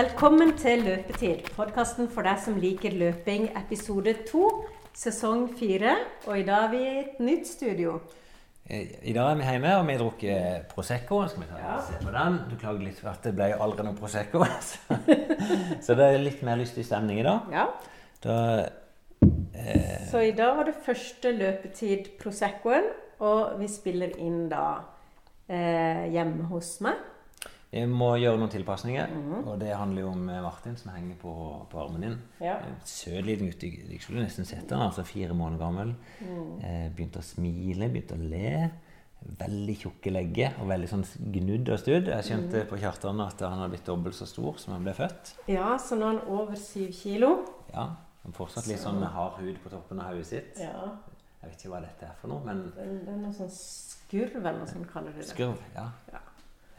Velkommen til Løpetid, podkasten for deg som liker løping, episode to, sesong fire. Og i dag er vi i et nytt studio. I dag er vi hjemme, og vi har drukket Prosecco. Skal vi ta Ja. se på den? Du klager litt for at det ble aldri noe Prosecco. Så, så det er litt mer lystig stemning i dag. Ja. Da, eh, Så i dag var det første løpetid Proseccoen, og vi spiller inn da eh, hjemme hos meg. Vi må gjøre noen tilpasninger, og det handler jo om eh, Martin som henger på, på armen din. Ja. En Søt liten gutt. Jeg jeg skulle nesten sett han, altså fire måneder gammel. Mm. begynte å smile, begynte å le. Veldig tjukke legger og veldig sånn gnudd og studd. Jeg skjønte på Kjartan at han hadde blitt dobbelt så stor som han ble født. Ja, så nå er han over syv kilo. Ja, Han fortsatt litt sånn hard hud på toppen av hodet sitt. Ja. Jeg vet ikke hva dette er for noe, men Det det er noe sånn skurv eller noe sånt kaller de det. skurv, ja. Ja.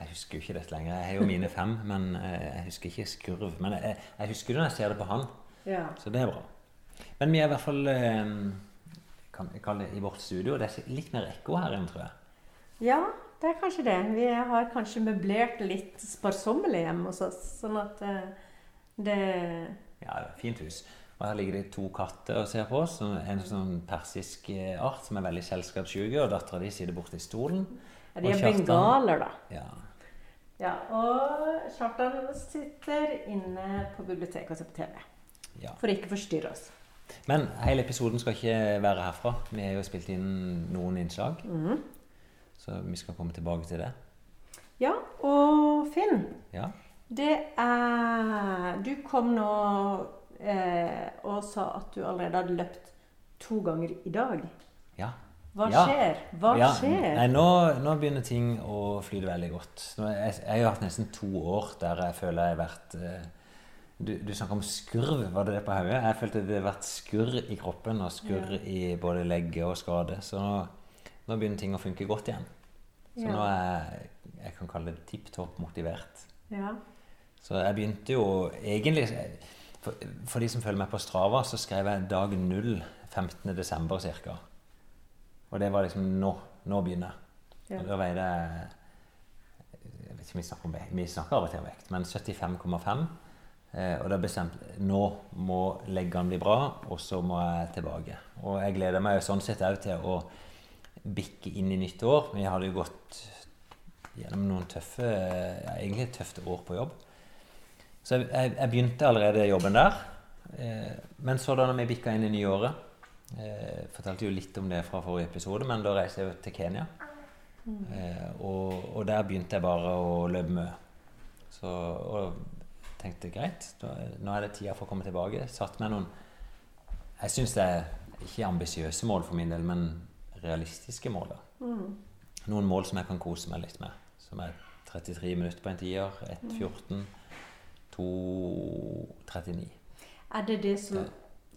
Jeg husker jo ikke dette lenger. Jeg har jo mine fem, men eh, jeg husker ikke skurv. Men jeg, jeg husker det når jeg ser det på han, Ja. så det er bra. Men vi er i hvert fall eh, kan vi kalle det i vårt studio. Det er litt mer ekko her inne, tror jeg. ja, det er kanskje det. Vi har kanskje møblert litt sparsommelig hjemme hos oss, sånn at eh, det Ja, det er et fint hus. Og her ligger det to katter og ser på oss. En sånn persisk art som er veldig selskapssyke, og dattera di sitter borte i stolen. ja, De er bengaler, da. Ja. Ja, og Kjartan sitter inne på biblioteket og ser på TV. ja. For å ikke forstyrre oss. Men hele episoden skal ikke være herfra. Vi har jo spilt inn noen innslag. Mm. Så vi skal komme tilbake til det. Ja, og Finn, Ja. det er Du kom nå eh, og sa at du allerede hadde løpt to ganger i dag. Ja. Hva Ja. skjer? Hva ja, skjer? Nei, nå, nå begynner ting å flyte veldig godt. Nå, jeg, jeg har hatt nesten to år der jeg føler jeg har vært eh, Du, du snakker om skurv, var det det på hodet? Jeg følte det hadde vært skurr i kroppen og skurr i både legge og skade. Så nå, nå begynner ting å funke godt igjen. Så Ja. nå er jeg, jeg kan kalle det tipp topp motivert. Ja. Så jeg begynte jo egentlig for, for de som følger med på Strava, så skrev jeg dag null 15. desember ca. Og det var liksom nå. Nå begynner jeg. Ja. Og Da veide jeg jeg vet ikke om Vi snakker om vekt, vi snakker av og til om vekt, men 75,5. Eh, og da bestemte jeg nå må leggene bli bra, og så må jeg tilbake. Og jeg gleder meg jo sånn sett òg til å bikke inn i nytt år. Vi hadde jo gått gjennom noen tøffe ja, egentlig et tøft år på jobb. Så jeg, jeg, jeg begynte allerede jobben der. Eh, men så da når vi bikka inn i nyåret eh, Fortalte jo litt om det fra forrige episode, men da reiste jeg til Kenya. Eh, og, og der begynte jeg bare å løpe mye. Så og tenkte greit, nå er det tida for å komme tilbake. Satt meg noen Jeg syns det er ikke ambisiøse mål for min del, men realistiske mål. Mm. Noen mål som jeg kan kose meg litt med. Som er 33 minutter på en tier, 1,14, 2,39. Er det det som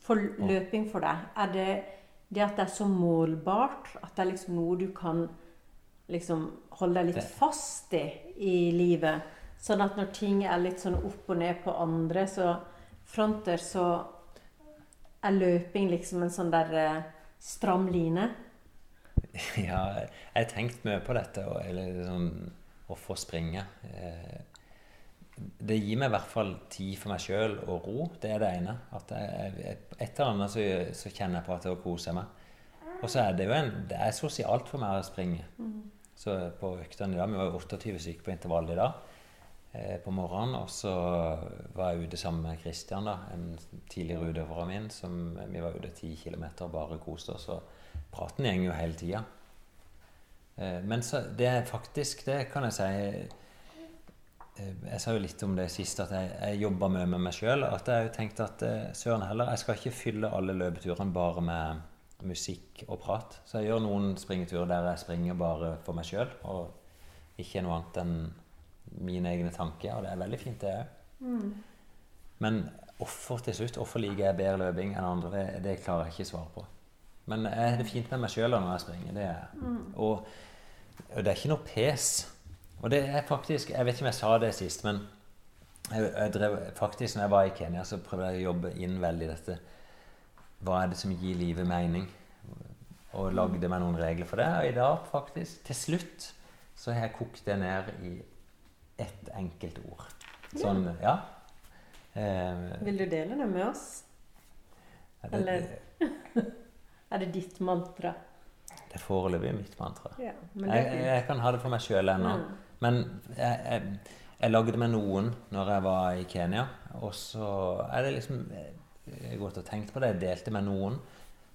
For løping for deg, er det det at det er så målbart? At det er liksom noe du kan liksom holde deg litt fast i i livet? Sånn at når ting er litt sånn opp og ned på andre så fronter, så er løping liksom en sånn der eh, stram line? Ja, jeg har tenkt mye på dette, og, liksom, å få springe. Eh, det gir meg i hvert fall tid for meg sjøl og ro. Det er det ene. At jeg, jeg, et eller annet så, så kjenner jeg på at det koser meg. Og så er det jo en, det er sosialt for meg å springe. Så på øktene i dag Vi var 28 syke på intervall i dag eh, på morgenen. Og så var jeg ute sammen med Christian, da, en tidligere utøver av min. Som, vi var ute 10 km og bare koste oss. Og praten går jo hele tida. Eh, men så, det er faktisk, det kan jeg si eh, Jeg sa jo litt om det sist, at jeg, jeg jobber mye med meg sjøl. At jeg har tenkt at eh, søren heller, jeg skal ikke fylle alle løpeturene bare med musikk og prat. Så jeg gjør noen springeturer der jeg springer bare for meg sjøl, og ikke noe annet enn mine egne tanker. Og det er veldig fint, det òg. Men hvorfor til slutt, hvorfor liker jeg bedre løping enn andre, det, det klarer jeg ikke svare på. Men jeg har det fint med meg sjøl når jeg springer. Det er. Og, og det er ikke noe pes. Og det er faktisk Jeg vet ikke om jeg sa det sist, men jeg, jeg drev, faktisk når jeg var i Kenya, så prøvde jeg å jobbe inn veldig dette Hva er det som gir livet mening? Og lagde meg noen regler for det. Og i dag, faktisk, til slutt, så har jeg kokt det ned i ett enkelt ord. Sånn, ja. Eh, Vil du dele det med oss? det, Eller- Er det ditt mantra? det er foreløpig mitt mantra. Ja, Jeg, jeg kan ha det for meg sjøl ennå. Mm. Men jeg, jeg, jeg lagde med noen når jeg var i Kenya. Og så er det liksom Jeg har gått og tenkt på det. Jeg delte med noen.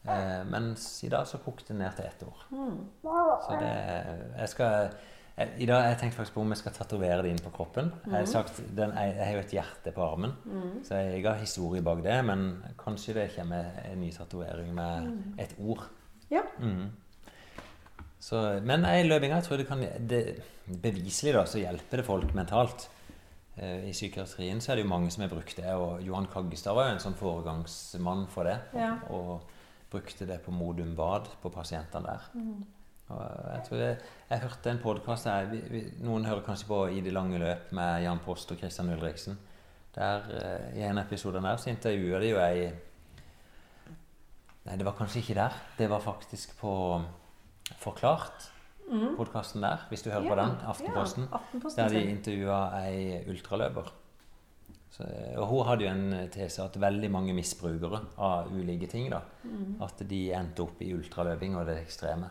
Eh, mens i dag så kokte det ned til ett år. Mm. Så det Jeg skal jeg, I dag har jeg tenkt faktisk på om jeg skal tatovere det inn på kroppen. Jeg har, sagt, den, jeg, jeg har jo et hjerte på armen, Mm. så jeg har historie bak det. Men kanskje det kommer en ny tatovering med et ord. Ja. Mhm. Så, men i løpinga jeg tror det kan det, Beviselig da, så hjelper det folk mentalt. Eh, I psykiatrien så er det jo mange som har brukt det, og Johan Kaggestad var jo en sånn foregangsmann for det. Ja. Og brukte det på Modum Bad, på pasientene der. Og jeg tror jeg, jeg hørte en podkast Noen hører kanskje på I det lange løp med Jan Post og Christian Ulriksen. Der, eh, I en episode der så intervjuer de jo ei Nei, det var kanskje ikke der. Det var faktisk på Forklart, Mm. podkasten der, hvis du hører Ja, på den. Aftenposten. Ja, Aftenposten Der de intervjua ei ultraløper. Så, og hun hadde jo en tese at veldig mange misbrukere av ulike ting, da, Mm. at de endte opp i ultraløping og det ekstreme.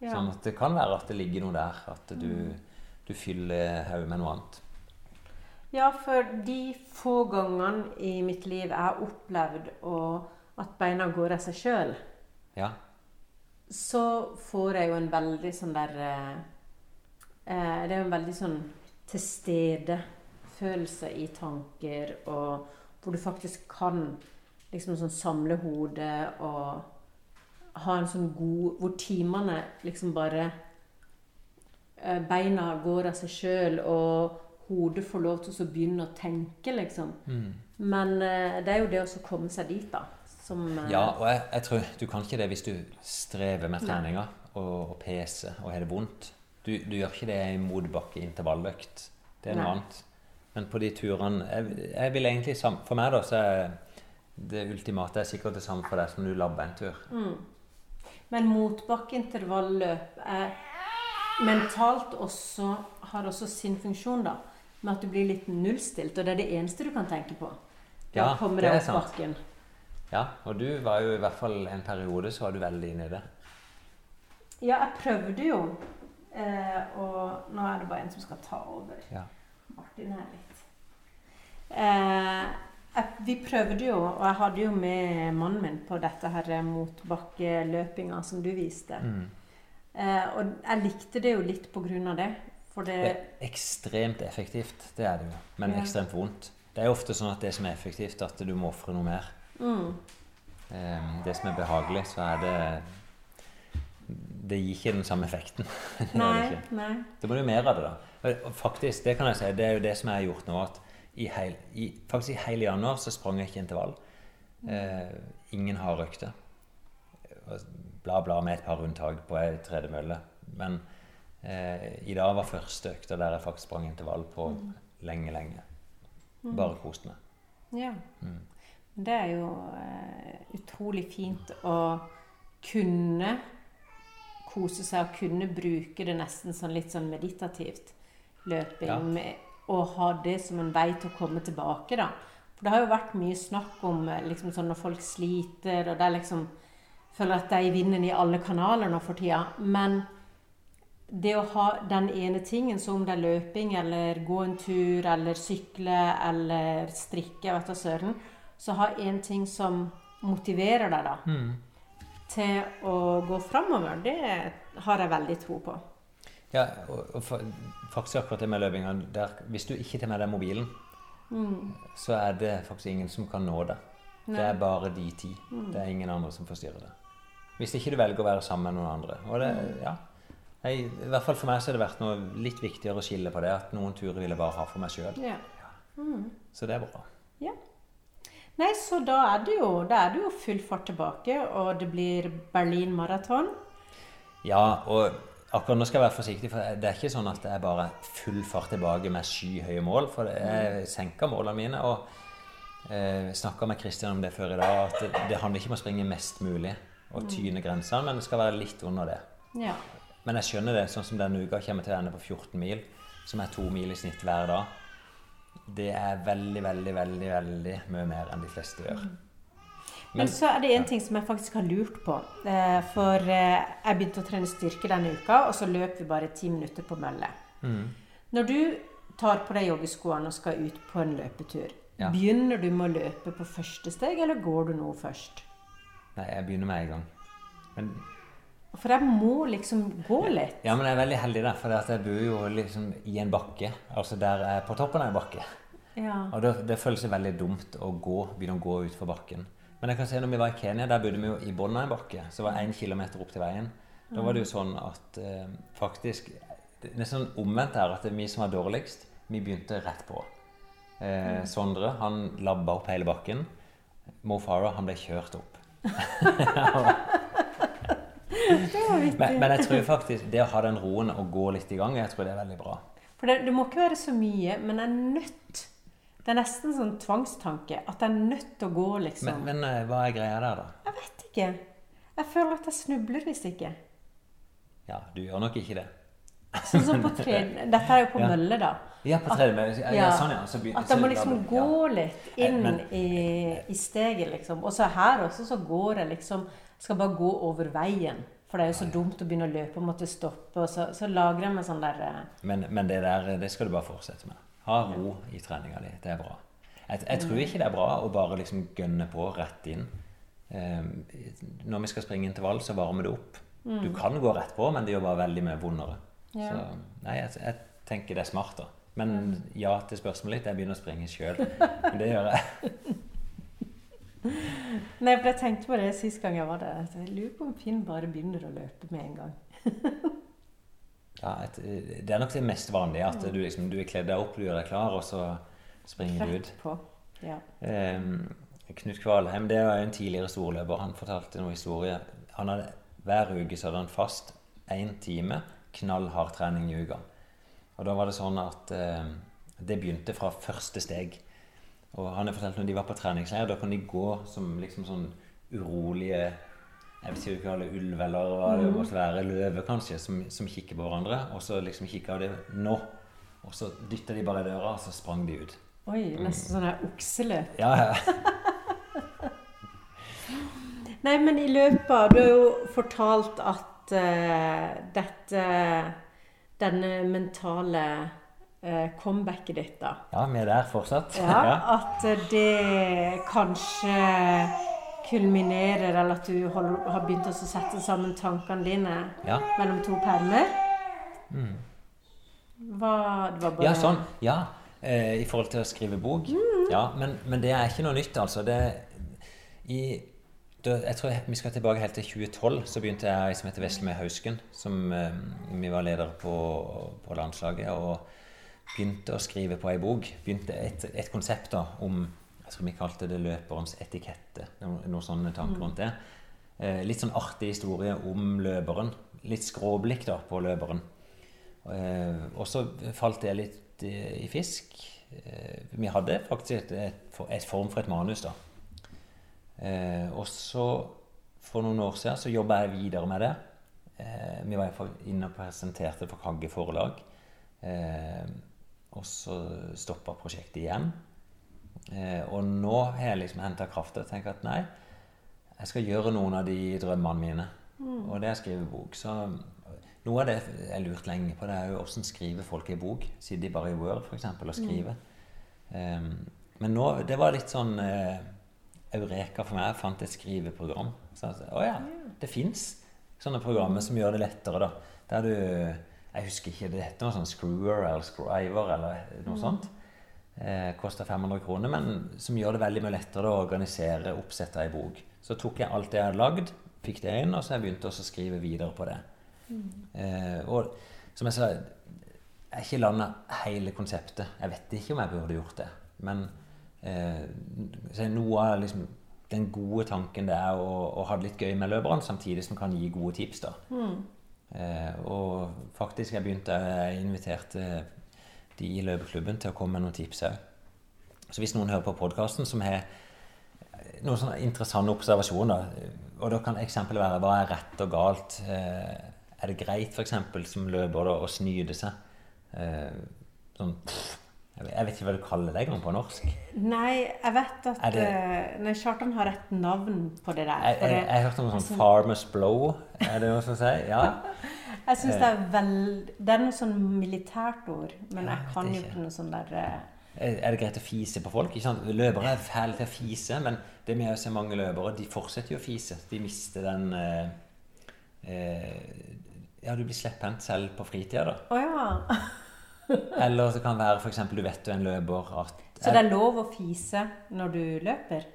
Ja. Sånn at det kan være at det ligger noe der. At du, du fyller hodet med noe annet. Ja, for de få gangene i mitt liv jeg har opplevd å, at beina går av seg sjøl, Ja. Så får jeg jo en veldig sånn der eh, eh, Det er jo en veldig sånn tilstedefølelse i tanker, og hvor du faktisk kan liksom sånn samle hodet og ha en sånn god Hvor timene liksom bare eh, Beina går av seg sjøl, og hodet får lov til å begynne å tenke, liksom. Mm. Men eh, det er jo det å komme seg dit, da. Som eh, Ja, og jeg, jeg tror du kan ikke det hvis du strever med treninga og, og peser og har det vondt. Du, du gjør ikke det i motbakke intervalløkt. Det er noe Nei. annet. Men på de turene jeg, jeg vil egentlig For meg, da, så er det ultimate er sikkert det samme for deg som du labber en tur. Mm. Men motbakkeintervalløp er mentalt også har også sin funksjon, da. Med at du blir litt nullstilt, og det er det eneste du kan tenke på. Da Ja, å det er opp sant. bakken. Ja, og du var jo i hvert fall en periode så var du veldig inne i det. Ja, jeg prøvde jo. Eh, og nå er det bare en som skal ta over. Ja. Martin er litt eh, jeg, Vi prøvde jo, og jeg hadde jo med mannen min på dette her motbakkeløpinga som du viste. Mm. Eh, og jeg likte det jo litt på grunn av det. For det Det er ekstremt effektivt, det er det jo. Men Ja. ekstremt vondt. Det er jo ofte sånn at det som er effektivt, at du må ofre noe mer. Mm, Eh, Det som er behagelig, så er det Det gir ikke den samme effekten. nei, det Nei. Da må du mer av det, da. Og Faktisk, det kan jeg si, det er jo det som jeg har gjort nå. at i heil, i, Faktisk i hele januar så sprang jeg ikke intervall. Eh, ingen har røkte Bla, bla med et par unntak på ei tredemølle. Men eh, i dag var første økta der jeg faktisk sprang intervall på lenge, lenge. Bare kost meg. Ja. Mm. Det er jo eh, utrolig fint å kunne kose seg og kunne bruke det nesten sånn litt sånn meditativt. Løping. Ja. Med, og ha det som en vei til å komme tilbake, da. For det har jo vært mye snakk om eh, liksom sånn når folk sliter, og det er liksom Føler at det er i vinden i alle kanaler nå for tida. Men det å ha den ene tingen, så om det er løping eller gå en tur eller sykle eller strikke, vet du søren, så ha én ting som motiverer deg da Mm. til å gå framover, det har jeg veldig tro på. Ja, og, og fa- faktisk akkurat det med løpinga Hvis du ikke tar med deg mobilen, så er det faktisk ingen som kan nå deg. Det er bare de ti. Det er ingen andre som forstyrrer det. Hvis ikke du velger å være sammen med noen andre. Og det, ja, jeg, I hvert fall for meg så har det vært noe litt viktigere å skille på det. At noen turer vil jeg bare ha for meg sjøl. Ja. Så det er bra. ja. Nei, så da er det jo, da er det jo full fart tilbake, og det blir Berlin maraton. Ja, og akkurat nå skal jeg være forsiktig, for det er ikke sånn at det er bare full fart tilbake med skyhøye mål. For jeg senker målene mine. og eh, snakka med Kristian om det før i dag, at det, det handler ikke om å springe mest mulig og tyne grensene, men det skal være litt under det. Ja. Men jeg skjønner det, sånn som denne uka kommer til å ende på 14 mil, som er to mil i snitt hver dag. Det er veldig, veldig, veldig veldig mye mer enn de fleste gjør. Men, Men så er det en ting som jeg faktisk har lurt på. Eh, For eh, jeg begynte å trene styrke denne uka, og så løp vi bare ti minutter på mølle. Mm. Når du tar på deg joggeskoene og skal ut på en løpetur, Ja. begynner du med å løpe på første steg, eller går du noe først? Nei, jeg begynner med en gang. Men, For jeg må liksom gå litt. ja, men jeg er veldig heldig der, for jeg bor jo liksom i en bakke. Altså der jeg er på toppen av en bakke. Ja. Og det, det føles veldig dumt å gå, begynne å gå utfor bakken. Men jeg kan se når vi var i Kenya, der bodde vi jo i bunnen av en bakke. Så var én kilometer opp til veien. Da var det jo sånn at eh, faktisk er nesten sånn omvendt her, at det er vi som var dårligst, vi begynte rett på. Eh, Sondre han labba opp hele bakken. Mo Farah han ble kjørt opp. Men, men jeg tror faktisk det å ha den roen og gå litt i gang, jeg tror det er veldig bra. For det, det må ikke være så mye, men jeg er nødt. Det er nesten sånn tvangstanke. At jeg er nødt til å gå, liksom. Men, men eh, hva er greia der, da? Jeg vet ikke. Jeg føler at jeg snubler hvis ikke. Ja, du gjør nok ikke det. Sånn som på tre... Dette er jo på Ja. mølle, da. Ja, på tredje ja, ja, sånn, ja. Så At jeg må liksom gå litt inn Men- i, i steget, liksom. Og så her også så går jeg liksom Skal bare gå over veien. For det er jo så dumt å begynne å løpe og måtte stoppe. Og så, så lagrer jeg meg sånn der eh, Men, men det der, det skal du bare fortsette med. Ha ro i treninga di. Det er bra. Jeg, jeg tror ikke det er bra å bare liksom gønne på rett inn. Um, når vi skal springe intervall, så varmer det opp. Du kan gå rett på, men det gjør bare veldig mye vondere. Ja. Så nei, jeg, jeg tenker det er smart, da. Men ja til spørsmålet ditt. Jeg begynner å springe sjøl. Det gjør jeg. Nei, for jeg tenkte på det sist gang jeg var der. Jeg lurer på om Finn bare begynner å løpe med en gang. Ja, et, det er nok det mest vanlige. At du, liksom, du er kledd deg opp, du gjør deg klar, og så springer du ut. På. Ja. Um, Knut Kvalheim det var en tidligere storløper. Han fortalte noe historie. Han hadde, hver uke så hadde han fast én time knallhard trening i uka. Og da var det sånn at eh, det begynte fra første steg. Og han har fortalt når de var på treningsleir, da kan de gå som liksom sånn urolige jeg vet ikke hva det er, ulv eller hva det måtte være, løve kanskje, som, som kikker på hverandre. Og så liksom kikka de nå. Og så dytta de bare i døra, og så sprang de ut. Oi, nesten sånn der okseløp. Ja, ja. Nei, men i løpet av Du har jo fortalt at uh, dette Denne mentale comebacket ditt, da. Ja, vi er der fortsatt. Ja, At eh, det kanskje kulminerer, eller at du har begynt å sette sammen tankene dine Ja. mellom to permer. Hva Det var bare ja, sånn. Ja. Eh, I forhold til å skrive bok. Ja, men, men det er ikke noe nytt, altså. Det, i, da, jeg tror vi skal tilbake helt til 2012. Så begynte jeg som heter Veslemøy med Hausken. Som eh, vi var leder på, på landslaget. Og begynte å skrive på ei bok. Begynte et, et konsept da om Jeg tror vi kalte det 'løperens etikette'. Noen, sånne tanker rundt det. Eh, litt sånn artig historie om løperen. Litt skråblikk da på løperen. Eh, og så falt det litt i, i fisk. Eh, vi hadde faktisk et, et, et form for et manus, da. Eh, og så, for noen år siden, så jobba jeg videre med det. Eh, vi var inne og presenterte for Kagge forlag. Eh, og så stoppa prosjektet igjen. Eh, og nå har jeg liksom henta kraft og tenker at nei, jeg skal gjøre noen av de drømmene mine. Og det er å skrive bok. Så noe av det jeg har lurt lenge på, det er jo åssen skriver folk i bok. Sitter de bare i Word eksempel, og skriver? Ehm, men nå, det var litt sånn eh, eureka for meg. Jeg fant et skriveprogram. Så jeg, å ja, det fins sånne programmer som gjør det lettere, da. Der du Jeg husker ikke, det heter noe sånn Screwer eller Scriver eller noe sånt. Eh, Kosta 500 kroner, men som gjør det veldig mye lettere å organisere oppsettet i ei bok. Så tok jeg alt det jeg hadde lagd, fikk det inn, og så jeg begynte også å skrive videre på det. Eh, og som jeg sa, jeg har ikke landa hele konseptet. Jeg vet ikke om jeg burde gjort det. Men eh, noe av liksom, den gode tanken det er å, å ha det litt gøy med løperne, samtidig som kan gi gode tips. da. Eh, og faktisk jeg begynte Jeg inviterte de i løpeklubben til å komme med noen tips òg. Så hvis noen hører på podkasten som har noen sånne interessante observasjoner, og da kan eksempelet være hva er rett og galt? Eh, er det greit f.eks. som løper å snyte seg? Eh, sånn, pff, Jeg vet- ikke hva du kaller det engang på norsk. Nei, jeg vet at det- eh, Nei, Kjartan har et navn på det der. Jeg, jeg, jeg hørte om sånn altså- Farmers Blow. Er det noe som sier? Ja. Jeg syns det er vel Det er noe sånn militært ord, men Ja, jeg kan jo ikke. noe sånn der eh, Er det greit å fise på folk? Løpere er fæle til å fise, men det med å se mange løpere, de fortsetter jo å fise. De mister den eh, eh, Ja, du blir slepphendt selv på fritida, da. Oh, ja. Eller det kan være f.eks. du vet du er en løper at Så det er lov å fise når du løper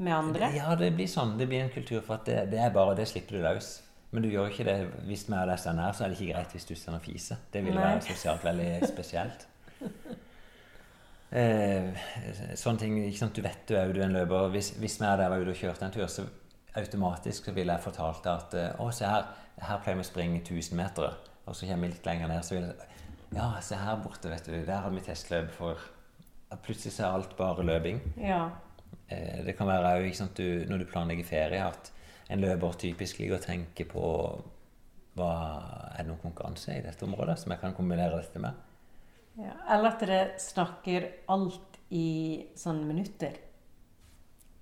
med andre? Ja, det blir sånn. Det blir en kultur for at det, det er bare det slipper du løs. Men du gjør ikke det hvis vi er der stående her, så er det ikke greit hvis du står og fiser. Det ville være sosialt veldig spesielt. Eh, sånne ting, ikke sant? Du vet du er jo en løper. Hvis, hvis vi er der var ute og kjørte en tur, så automatisk så ville jeg fortalt deg at eh, Å, se her, her pleier vi å springe 1000 meter. Og så kommer vi litt lenger ned, så vil jeg Ja, se her borte, vet du. Der har vi testløp for Plutselig så er alt bare løping. Ja. Eh, Det kan være òg du, når du planlegger ferie, at en løper typisk ligger og tenker på hva, Er det noen konkurranse i dette området som jeg kan kombinere dette med? ja. Eller at dere snakker alt i sånne minutter.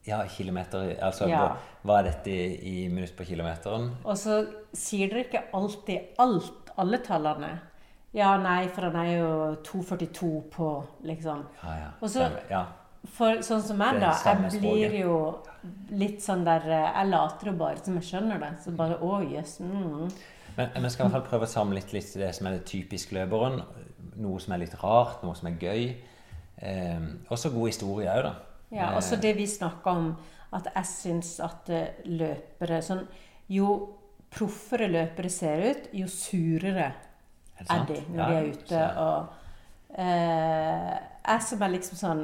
Ja, kilometer Altså Ja. Hva, hva er dette i, i minutt på kilometeren? Og så sier dere ikke alltid alt, alle tallene. Ja, nei, for han er jo 2,42 på, liksom. Ja, ja. Og så- ja. For sånn som meg, da. Jeg blir jo litt sånn der eh, Jeg later jo bare som jeg skjønner det. Så bare Å, jøss. mm. Men vi skal i hvert fall prøve å samle litt, litt det som er det typisk løperen. Noe som er litt rart, noe som er gøy. Eh, også god historie òg, da. Ja, og så det vi snakka om, at jeg syns at eh, løpere sånn Jo proffere løpere ser ut, jo surere De når Ja, de er ute. Og eh, jeg som er liksom sånn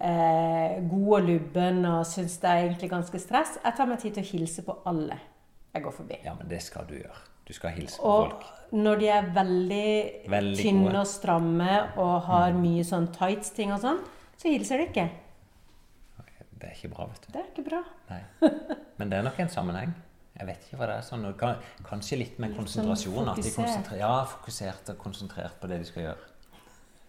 eh, god og lubben og syns det er egentlig ganske stress, jeg tar meg tid til å hilse på alle jeg går forbi. Ja, men det skal du gjøre. Du skal hilse på Og folk. når de er veldig, Veldig tynne gode. og stramme og har mye sånn tights-ting og sånn, så hilser de ikke. Det er ikke bra, vet du. Det er ikke bra. Nei. Men det er nok en sammenheng. Jeg vet ikke hva det er sånn. Kanskje litt med konsentrasjon. sånn konsentrasjon. At de konsentrer, ja, fokusert og konsentrert på det de skal gjøre.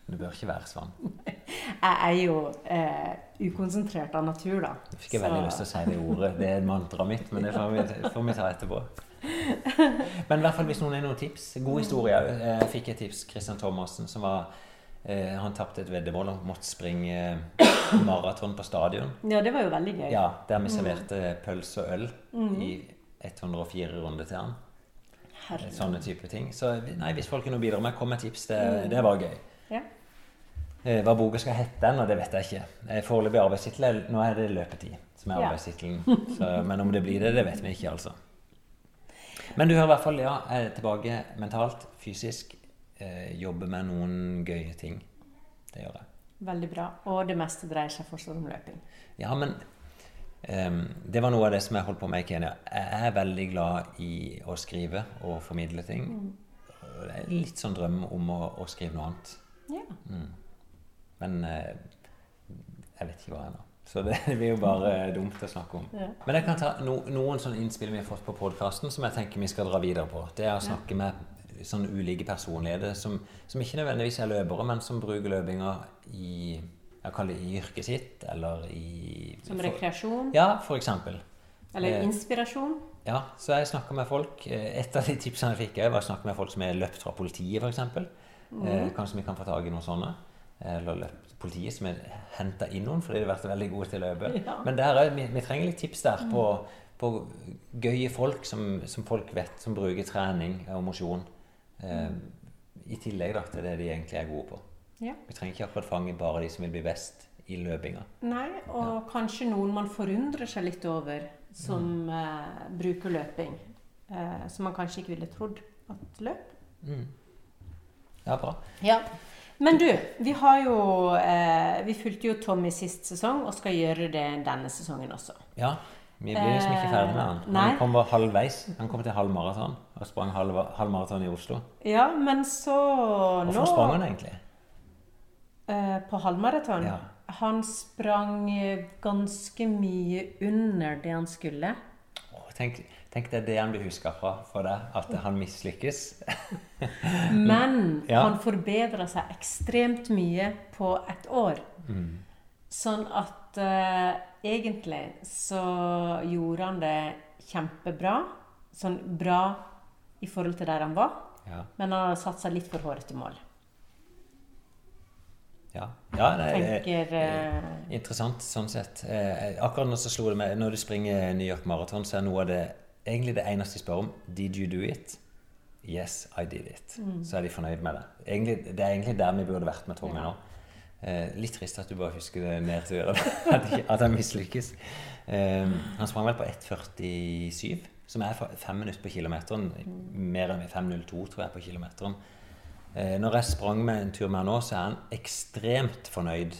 Det bør ikke være sånn. Jeg er jo eh, ukonsentrert av natur, da. Nå fikk jeg veldig lyst til å si det ordet. Det er mantraet mitt, men det får vi, får vi ta etterpå. Men i hvert fall hvis noen har noen tips. God historie òg. Jeg fikk et tips. Christian Thomassen som var eh, Han tapte et veddemål og måtte springe maraton på stadion. Ja, det var jo veldig gøy. Ja, der vi serverte pølse og øl i 104 runder til han. Herregud. Sånne type ting. Så nei, hvis folk kunne bidra med, kom med tips. Det, det var gøy. Ja. Eh, Hva boka skal hete ennå, det vet jeg ikke. Eh, Foreløpig arbeidstittel Nå er det løpetid som er arbeidstittelen. Men om det blir det, det vet vi ikke, altså. Men du hører i hvert fall ja, er tilbake mentalt, fysisk. Eh, jobber med noen gøye ting. Det gjør jeg. Veldig bra. Og det meste dreier seg fortsatt om løping. Ja, men det var noe av det som jeg holdt på med i Kenya. Jeg er veldig glad i å skrive og formidle ting. Og Det er litt sånn drøm om å, å skrive noe annet. Ja. Men eh, jeg vet ikke hva ennå. Så det blir jo bare dumt å snakke om. Ja. Men jeg kan ta no, noen sånne innspill vi har fått på podkasten som jeg tenker vi skal dra videre på. Det er å snakke med sånne ulike personligheter som, som ikke nødvendigvis er løpere, men som bruker løpinga i jeg kaller det i yrket sitt, eller i Som for- rekreasjon. Ja, f.eks. Eller Eh, inspirasjon. Ja, så jeg snakka med folk. Eh, Et av de tipsene jeg fikk, var å snakke med folk som er løpt fra politiet, f.eks. Eh, kanskje vi kan få tak i noen sånne. Eller løpt politiet som er henta inn noen fordi de har vært veldig gode til å løpe. Ja. Men er, vi, vi trenger litt tips der på, på gøye folk som, som folk vet, som bruker trening og mosjon. Eh, I tillegg da, til det de egentlig er gode på. Ja. Vi trenger ikke akkurat fange bare de som vil bli best i løpinga. Nei, og kanskje noen man forundrer seg litt over, som eh, bruker løping. Eh, som man kanskje ikke ville trodd at løp. Mm. Ja, bra. Ja. Men du, vi har jo eh, Vi fulgte jo Tommy sist sesong, og skal gjøre det denne sesongen også. Ja, vi blir liksom ikke ferdig med han. Eh, nei. Han kom bare halvveis. Han kom til halv maraton og sprang halv, halv maraton i Oslo. Ja, men så nå Hvorfor sprang han egentlig? Eh, På halvmaraton. Ja. Han sprang eh, ganske mye under det han skulle. Tenk, tenk det er det han blir huska fra for deg, at han mislykkes. Men Ja. han forbedra seg ekstremt mye på et år. Sånn at uh, egentlig så gjorde han det kjempebra. Sånn bra i forhold til der han var. Ja. Men han har satt seg litt for hårete mål. Ja, ja det er Tenker eh, interessant sånn sett. Eh, akkurat nå så slo det meg Når du springer New York Marathon, så er noe av det egentlig det eneste de spør om Did you do it? Yes, I did it. Så er de fornøyd med det. Egentlig, det er egentlig der vi burde vært med Tommy nå. Eh, litt trist at du bare husker det nedturen. At, ikke- at han mislykkes. Eh, han sprang vel på 1,47, som er fem minutter på kilometeren. Mer enn 5,02 tror jeg på kilometeren. Eh, når jeg sprang med en tur med han nå, så er han ekstremt fornøyd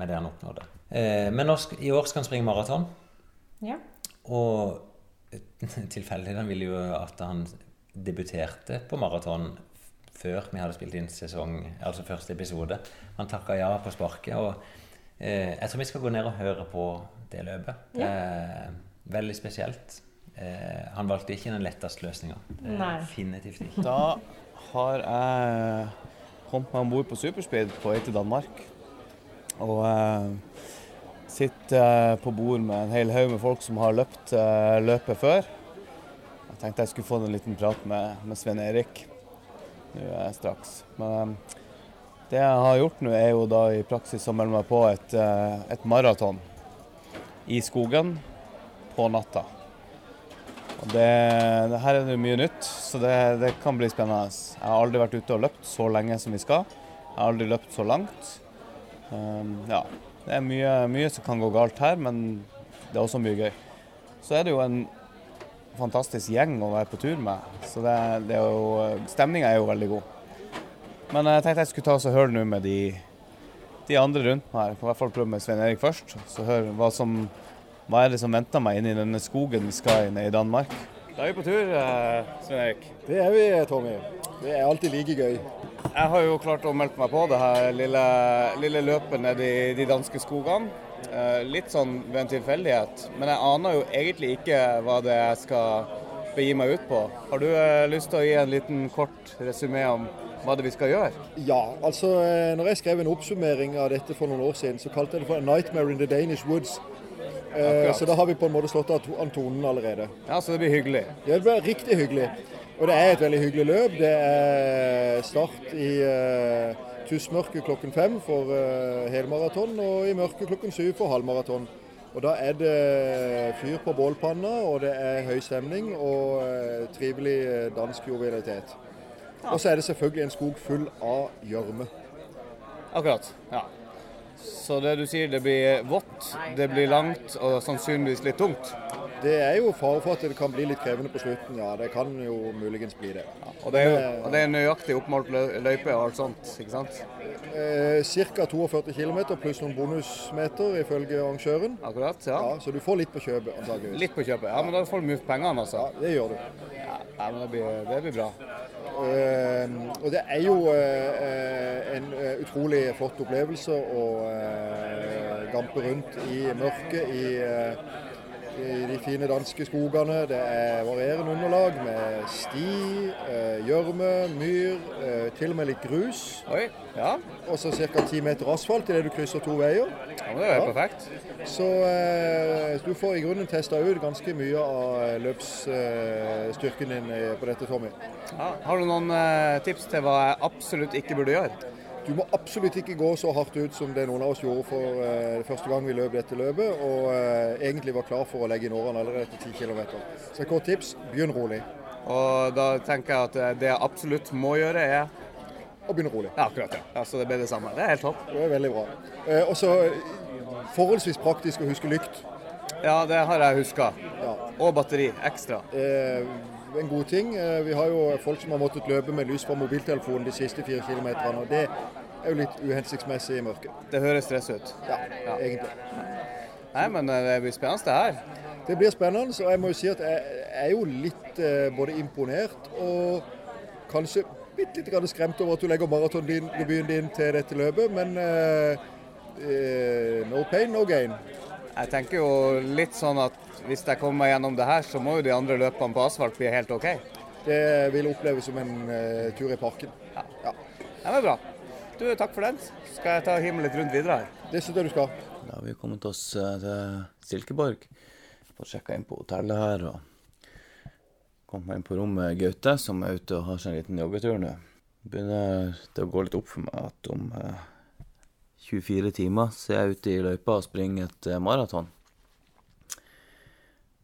med det han oppnådde. Eh, men nå, i år skal han springe maraton. Ja. Og tilfeldig han ville jo at han debuterte på maraton før vi hadde spilt inn sesong, altså første episode. Han takka ja på sparket. Og eh, jeg tror vi skal gå ned og høre på det løpet. Ja. Eh, veldig spesielt. Eh, han valgte ikke den letteste løsninga. Definitivt ikke. Da har jeg kommet meg om bord på Superspeed på vei til Danmark. Og eh, sitter på bord med en hel haug med folk som har løpt eh, løpet før. Jeg tenkte jeg skulle få en liten prat med, med Svein Erik nå er jeg straks. Men eh, det jeg har gjort nå, er jo da i praksis å melde meg på et, eh, et maraton i skogen på natta. Det, det her er det mye nytt, så det, det kan bli spennende. Jeg har aldri vært ute og løpt så lenge som vi skal. Jeg har aldri løpt så langt. Um, ja, det er mye, mye som kan gå galt her, men det er også mye gøy. Så er det jo en fantastisk gjeng å være på tur med, så det, det er jo, stemninga er jo veldig god. Men jeg tenkte jeg skulle ta oss og høre nå med de, de andre rundt meg her. I hvert fall prøve med Svein Erik først, så høre hva som hva er det som venter meg inne i denne skogen vi skal inn i Danmark? Da er vi på tur, eh, Svein Erik. Det er vi, Tommy. Det er alltid like gøy. Jeg har jo klart å melde meg på det her lille, lille løpet ned i de danske skogene. Eh, litt sånn ved en tilfeldighet. Men jeg aner jo egentlig ikke hva det er jeg skal begi meg ut på. Har du eh, lyst til å gi en liten kort resymé om hva det vi skal gjøre? Ja, altså eh, når jeg skrev en oppsummering av dette for noen år siden, så kalte jeg det for 'A nightmare in the Danish woods'. Eh, så da har vi på en måte slått av Antonen an tonen allerede. Ja, så det blir hyggelig. Ja, det blir riktig hyggelig. Og det er et veldig hyggelig løp. Det er start i uh, tussmørket klokken fem for uh, helmaraton, og i mørket klokken syv for halvmaraton. Og da er det fyr på bålpanna, og det er høy stemning og eh, trivelig eh, dansk jovialitet. Og så er det selvfølgelig en skog full av gjørme. Akkurat. ja. Så det du sier, det blir vått, det blir langt og sannsynligvis litt tungt. Det er jo fare for at det kan bli litt krevende på slutten, ja. Det kan jo muligens bli det. Og det er jo og det er nøyaktig oppmålt løype og alt sånt, ikke sant? Eh, Ca. 42 km pluss noen bonusmeter ifølge arrangøren. Akkurat, ja. Ja, Så du får litt på kjøpet, antakeligvis. Litt på kjøpet. Ja, men da får du mye pengene, altså. Ja, det gjør du. Ja, men det blir, det blir bra. Eh, og det er jo eh, en eh, utrolig flott opplevelse å eh, gampe rundt i mørket i, eh, i de fine danske skogene. Det er varierende underlag med sti, eh, gjørme, myr, eh, til og med litt grus. Oi, ja. Og så ca. 10 meter asfalt idet du krysser to veier. ja men det er ja. perfekt. Så eh, du får i grunnen testa ut ganske mye av løpsstyrken din eh, på dette, Tommy. Ja. Har du noen eh, tips til hva jeg absolutt ikke burde gjøre? Du må absolutt ikke gå så hardt ut som det noen av oss gjorde for eh, første gang vi løp dette løpet, og eh, egentlig var klar for å legge inn årene allerede etter 10 km. Så et kort tips begynn rolig. Og da tenker jeg at eh, det jeg absolutt må gjøre, er Å begynne rolig. Ja, akkurat. ja. ja så det ble det samme. Det er helt topp. Det er veldig bra. Eh, og så forholdsvis praktisk å huske lykt. Ja, det har jeg huska. Ja. Og batteri ekstra. Eh, en god ting. Eh, vi har jo folk som har måttet løpe med lys fra mobiltelefonen de siste fire kilometerne, og det er jo litt uhensiktsmessig i mørket. Det høres stress ut. Ja, egentlig. Nei, men eh, det blir spennende det her. Det blir spennende, og jeg må jo si at jeg er jo litt eh, både imponert og kanskje bitte litt skremt over at du legger maratondebuten din til dette løpet, men uh, no pain, no gain. Jeg tenker jo litt sånn at hvis jeg kommer meg gjennom det her, så må jo de andre løpene på asfalt bli helt OK. Det vil oppleves som en uh, tur i parken. Ja. ja. Det var bra. Du, takk for den. Skal jeg ta og hive litt rundt videre her? Det syns jeg du skal. Da har vi kommet oss eh, til Silkeborg. Fått sjekka inn på hotellet her og kommet inn på rommet med Gaute, som er ute og har seg en liten joggetur nå. Begynner det å gå litt opp for meg at om eh, 24 timer så er jeg ute i løypa og springer et eh, maraton.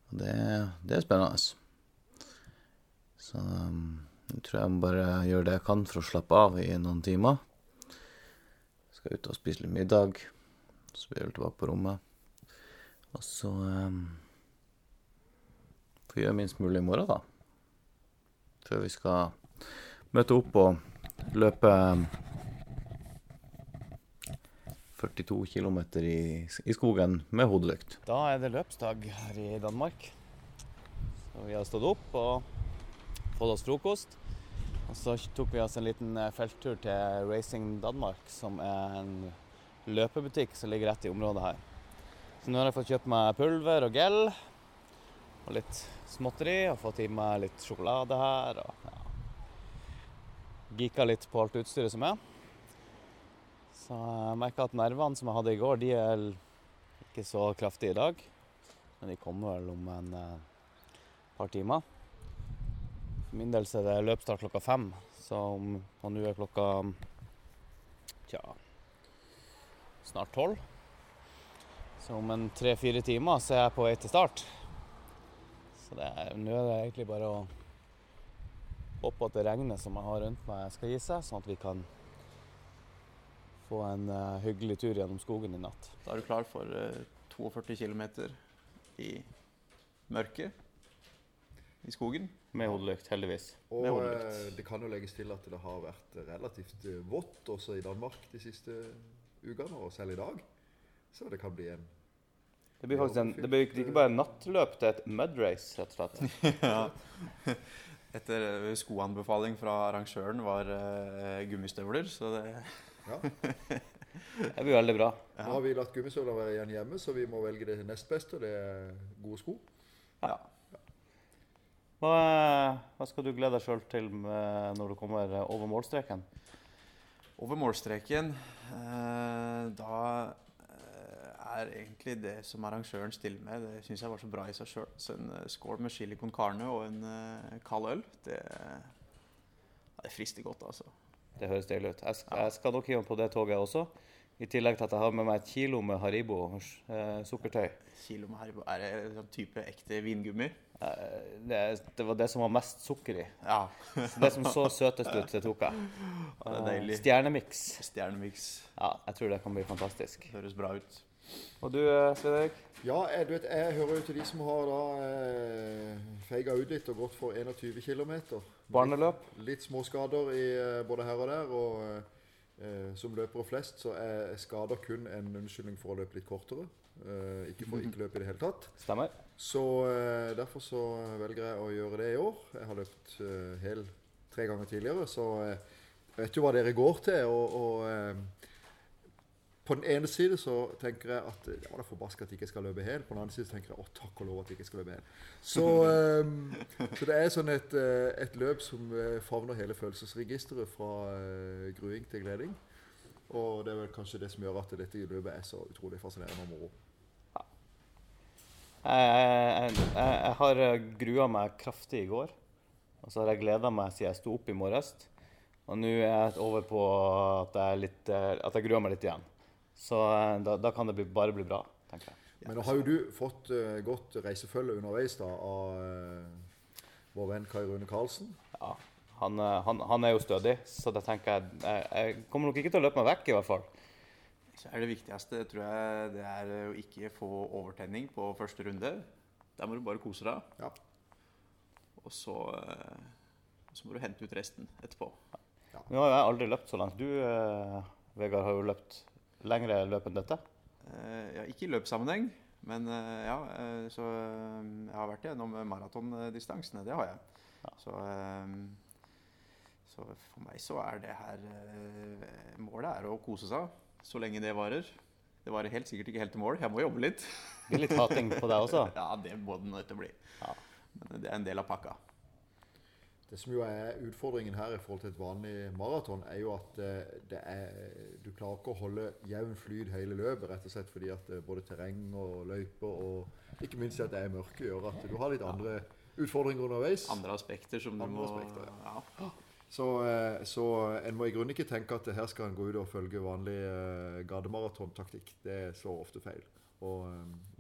Og det, det, er spennende. Så um, jeg tror jeg må bare gjøre det jeg kan for å slappe av i noen timer. Skal ut og spise litt middag. Så blir jeg tilbake på rommet. Og så um, får gjøre minst mulig i morgen, da. Før vi skal møte opp og løpe 42 km i, i, skogen med hodelykt. Da er det løpsdag her i Danmark. Så vi har stått opp og fått oss frokost. Og så tok vi oss en liten eh, felttur til Racing Danmark, som er en løpebutikk som ligger rett i området her. Så nå har jeg fått kjøpt meg pulver og gel og litt småtteri. Og fått i meg litt sjokolade her. og ja. Geeka litt på alt utstyret som er. Så jeg merker at nervene som jeg hadde i går, de er ikke så kraftige i dag. Men de kommer vel om en eh, par timer. For min del så er det løpsstart klokka fem, så om og nå er klokka tja snart tolv. Så om en tre-fire timer så er jeg på vei til start. Så nå er det egentlig bare å håpe at det regnet som jeg har rundt meg, skal gi seg, sånn at vi kan få en uh, hyggelig tur gjennom skogen i natt. Da er du klar for uh, 42 km i mørket i skogen. Med hodelykt, heldigvis. Og hodelykt. Eh, det kan jo legges til at det har vært relativt eh, vått også i Danmark de siste ukene, og selv i dag. Så det kan bli en Det blir faktisk en, det blir ikke bare nattløp, det er et mudrace, rett og slett. ja. Etter skoanbefaling fra arrangøren var uh, gummistøvler, så det ja. Det blir veldig bra. Nå har vi latt gummistøvler være igjen hjemme, så vi må velge det nest beste. Det er gode sko. Ja. Hva, hva, skal du glede deg sjøl til når du kommer over målstreken? Over målstreken eh, Da eh, er egentlig det som arrangøren stiller med, det syns jeg var så bra i seg sjøl. Så en uh, skål med chili con carne og en kald øl, det, det, frister godt, altså. Det høres deilig ut. Jeg, jeg skal nok hive på det toget også. I tillegg til at jeg har med meg et kilo med Haribo eh, sukkertøy. Kilo med Haribo, Er det en sånn type ekte vingummi? Eh, det, det, var det som var mest sukker i. Ja. det som så søtest ut, det tok jeg. Ja, det er deilig. Stjernemiks. Stjernemiks. Ja, jeg tror det kan bli fantastisk. Det høres bra ut. Og du, eh, Svein Erik? Ja, jeg, du vet, jeg hører jo til de som har da eh, feiga ut litt og gått for 21 km. Barneløp? Litt, litt småskader i, eh, både her og der. og Eh, som løpere flest så er skader kun en unnskyldning for å løpe litt kortere. Eh, ikke for ikke løpe i det hele tatt. Stemmer. Så eh, Derfor så velger jeg å gjøre det i år. Jeg har løpt eh, hel tre ganger tidligere, så jeg vet jo hva dere går til. og, og eh, på den ene side så tenker jeg at ja, det er forbaska at jeg ikke skal løpe hel. På den andre side tenker jeg å takk og lov at jeg ikke skal løpe hel. Så, um, så det er sånn et, eh, et, løp som eh, favner hele følelsesregisteret fra uh, gruing til gleding. Og det er vel kanskje det som gjør at dette løpet er så utrolig fascinerende og moro. Ja. Jeg, jeg, jeg, har grua meg kraftig i går. Og så har jeg gleda meg siden jeg sto opp i morges. Og nå er jeg over på at jeg, litt, at jeg gruer meg litt igjen. Så eh, da, da kan det bli, bare bli bra, tenker jeg. Men nå har jo du fått uh, godt reisefølge underveis da, av uh, vår venn Kai Rune Karlsen. Ja, han, han, han, er jo stødig, så da tenker jeg, jeg Jeg kommer nok ikke til å løpe meg vekk, i hvert fall. Så er Det viktigste tror jeg, det er å ikke få overtenning på første runde. Der må du bare kose deg. Ja. Og så, så, må du hente ut resten etterpå. Ja. Nå har jeg aldri løpt så langt. Du, Vegard, har jo løpt lengre løp enn dette? Uh, ja, ikke i løpssammenheng, men uh, ja. Uh, så jeg har vært gjennom maratondistansene. Det har jeg. Ja. Så, så, for meg så er det her Målet er å kose seg så lenge det varer. Det var helt sikkert ikke helt til mål. Jeg må jobbe litt. Blir litt hating på deg også? Ja, det må det nødt til å bli. Ja. Men det er en del av pakka. Det som jo er utfordringen her i forhold til et vanlig maraton, er jo at eh, det er, du klarer ikke å holde jevn flyt hele løpet, rett og slett fordi at eh, både terreng og løyper og ikke minst at det er mørke, gjør at du har litt andre utfordringer underveis. Andre aspekter som Andre du må aspekter, ja. Så, eh, så en må i grunnen ikke tenke at her skal en gå ut og følge vanlig gardemaratontaktikk. Det slår ofte feil. Og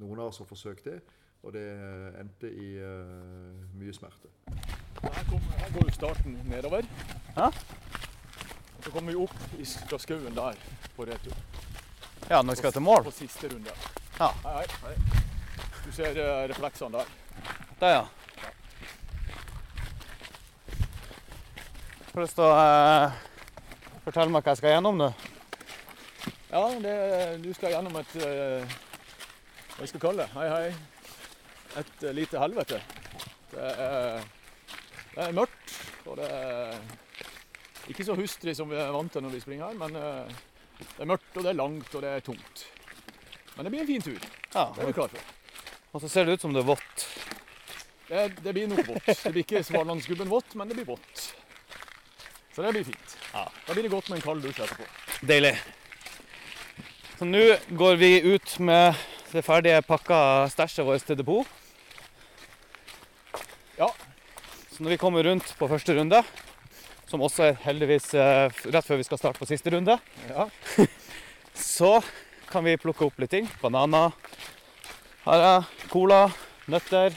noen av oss har forsøkt det, og det endte i mye smerte. Her, kom, her går jo starten nedover. Ja. Og så kommer vi opp i, fra skauen der på retur. Ja, når vi skal til mål? På siste runde. Ja. Hei, hei. Du ser eh, refleksene der. Der, ja. Har du lyst til å eh, fortelle meg hva jeg skal gjennom nå? Ja, det, du skal gjennom et eh, Hva jeg skal kalle det? Hei, hei. Et eh, lite helvete. Det er, det er mørkt, og det er ikke så hustrig som vi er vant til når vi springer her, men eh, det er mørkt, og det er langt, og det er tungt. Men det blir en fin tur. Ja. Det er vi klar for. Og så ser det ut som det er vått. Det, det blir noe vått. Det blir ikke Svalandsgubben vått, men det blir vått. Så det blir fint. Ja. Da blir det godt med en kald dusj etterpå. Deilig. Så nå går vi ut med det ferdige pakka stæsjet vårt til depot. Ja. Så når vi kommer rundt på første runde, som også er heldigvis eh, rett før vi skal starte på siste runde, Ja. så kan vi plukke opp litt ting. Bananer, her er cola, nøtter,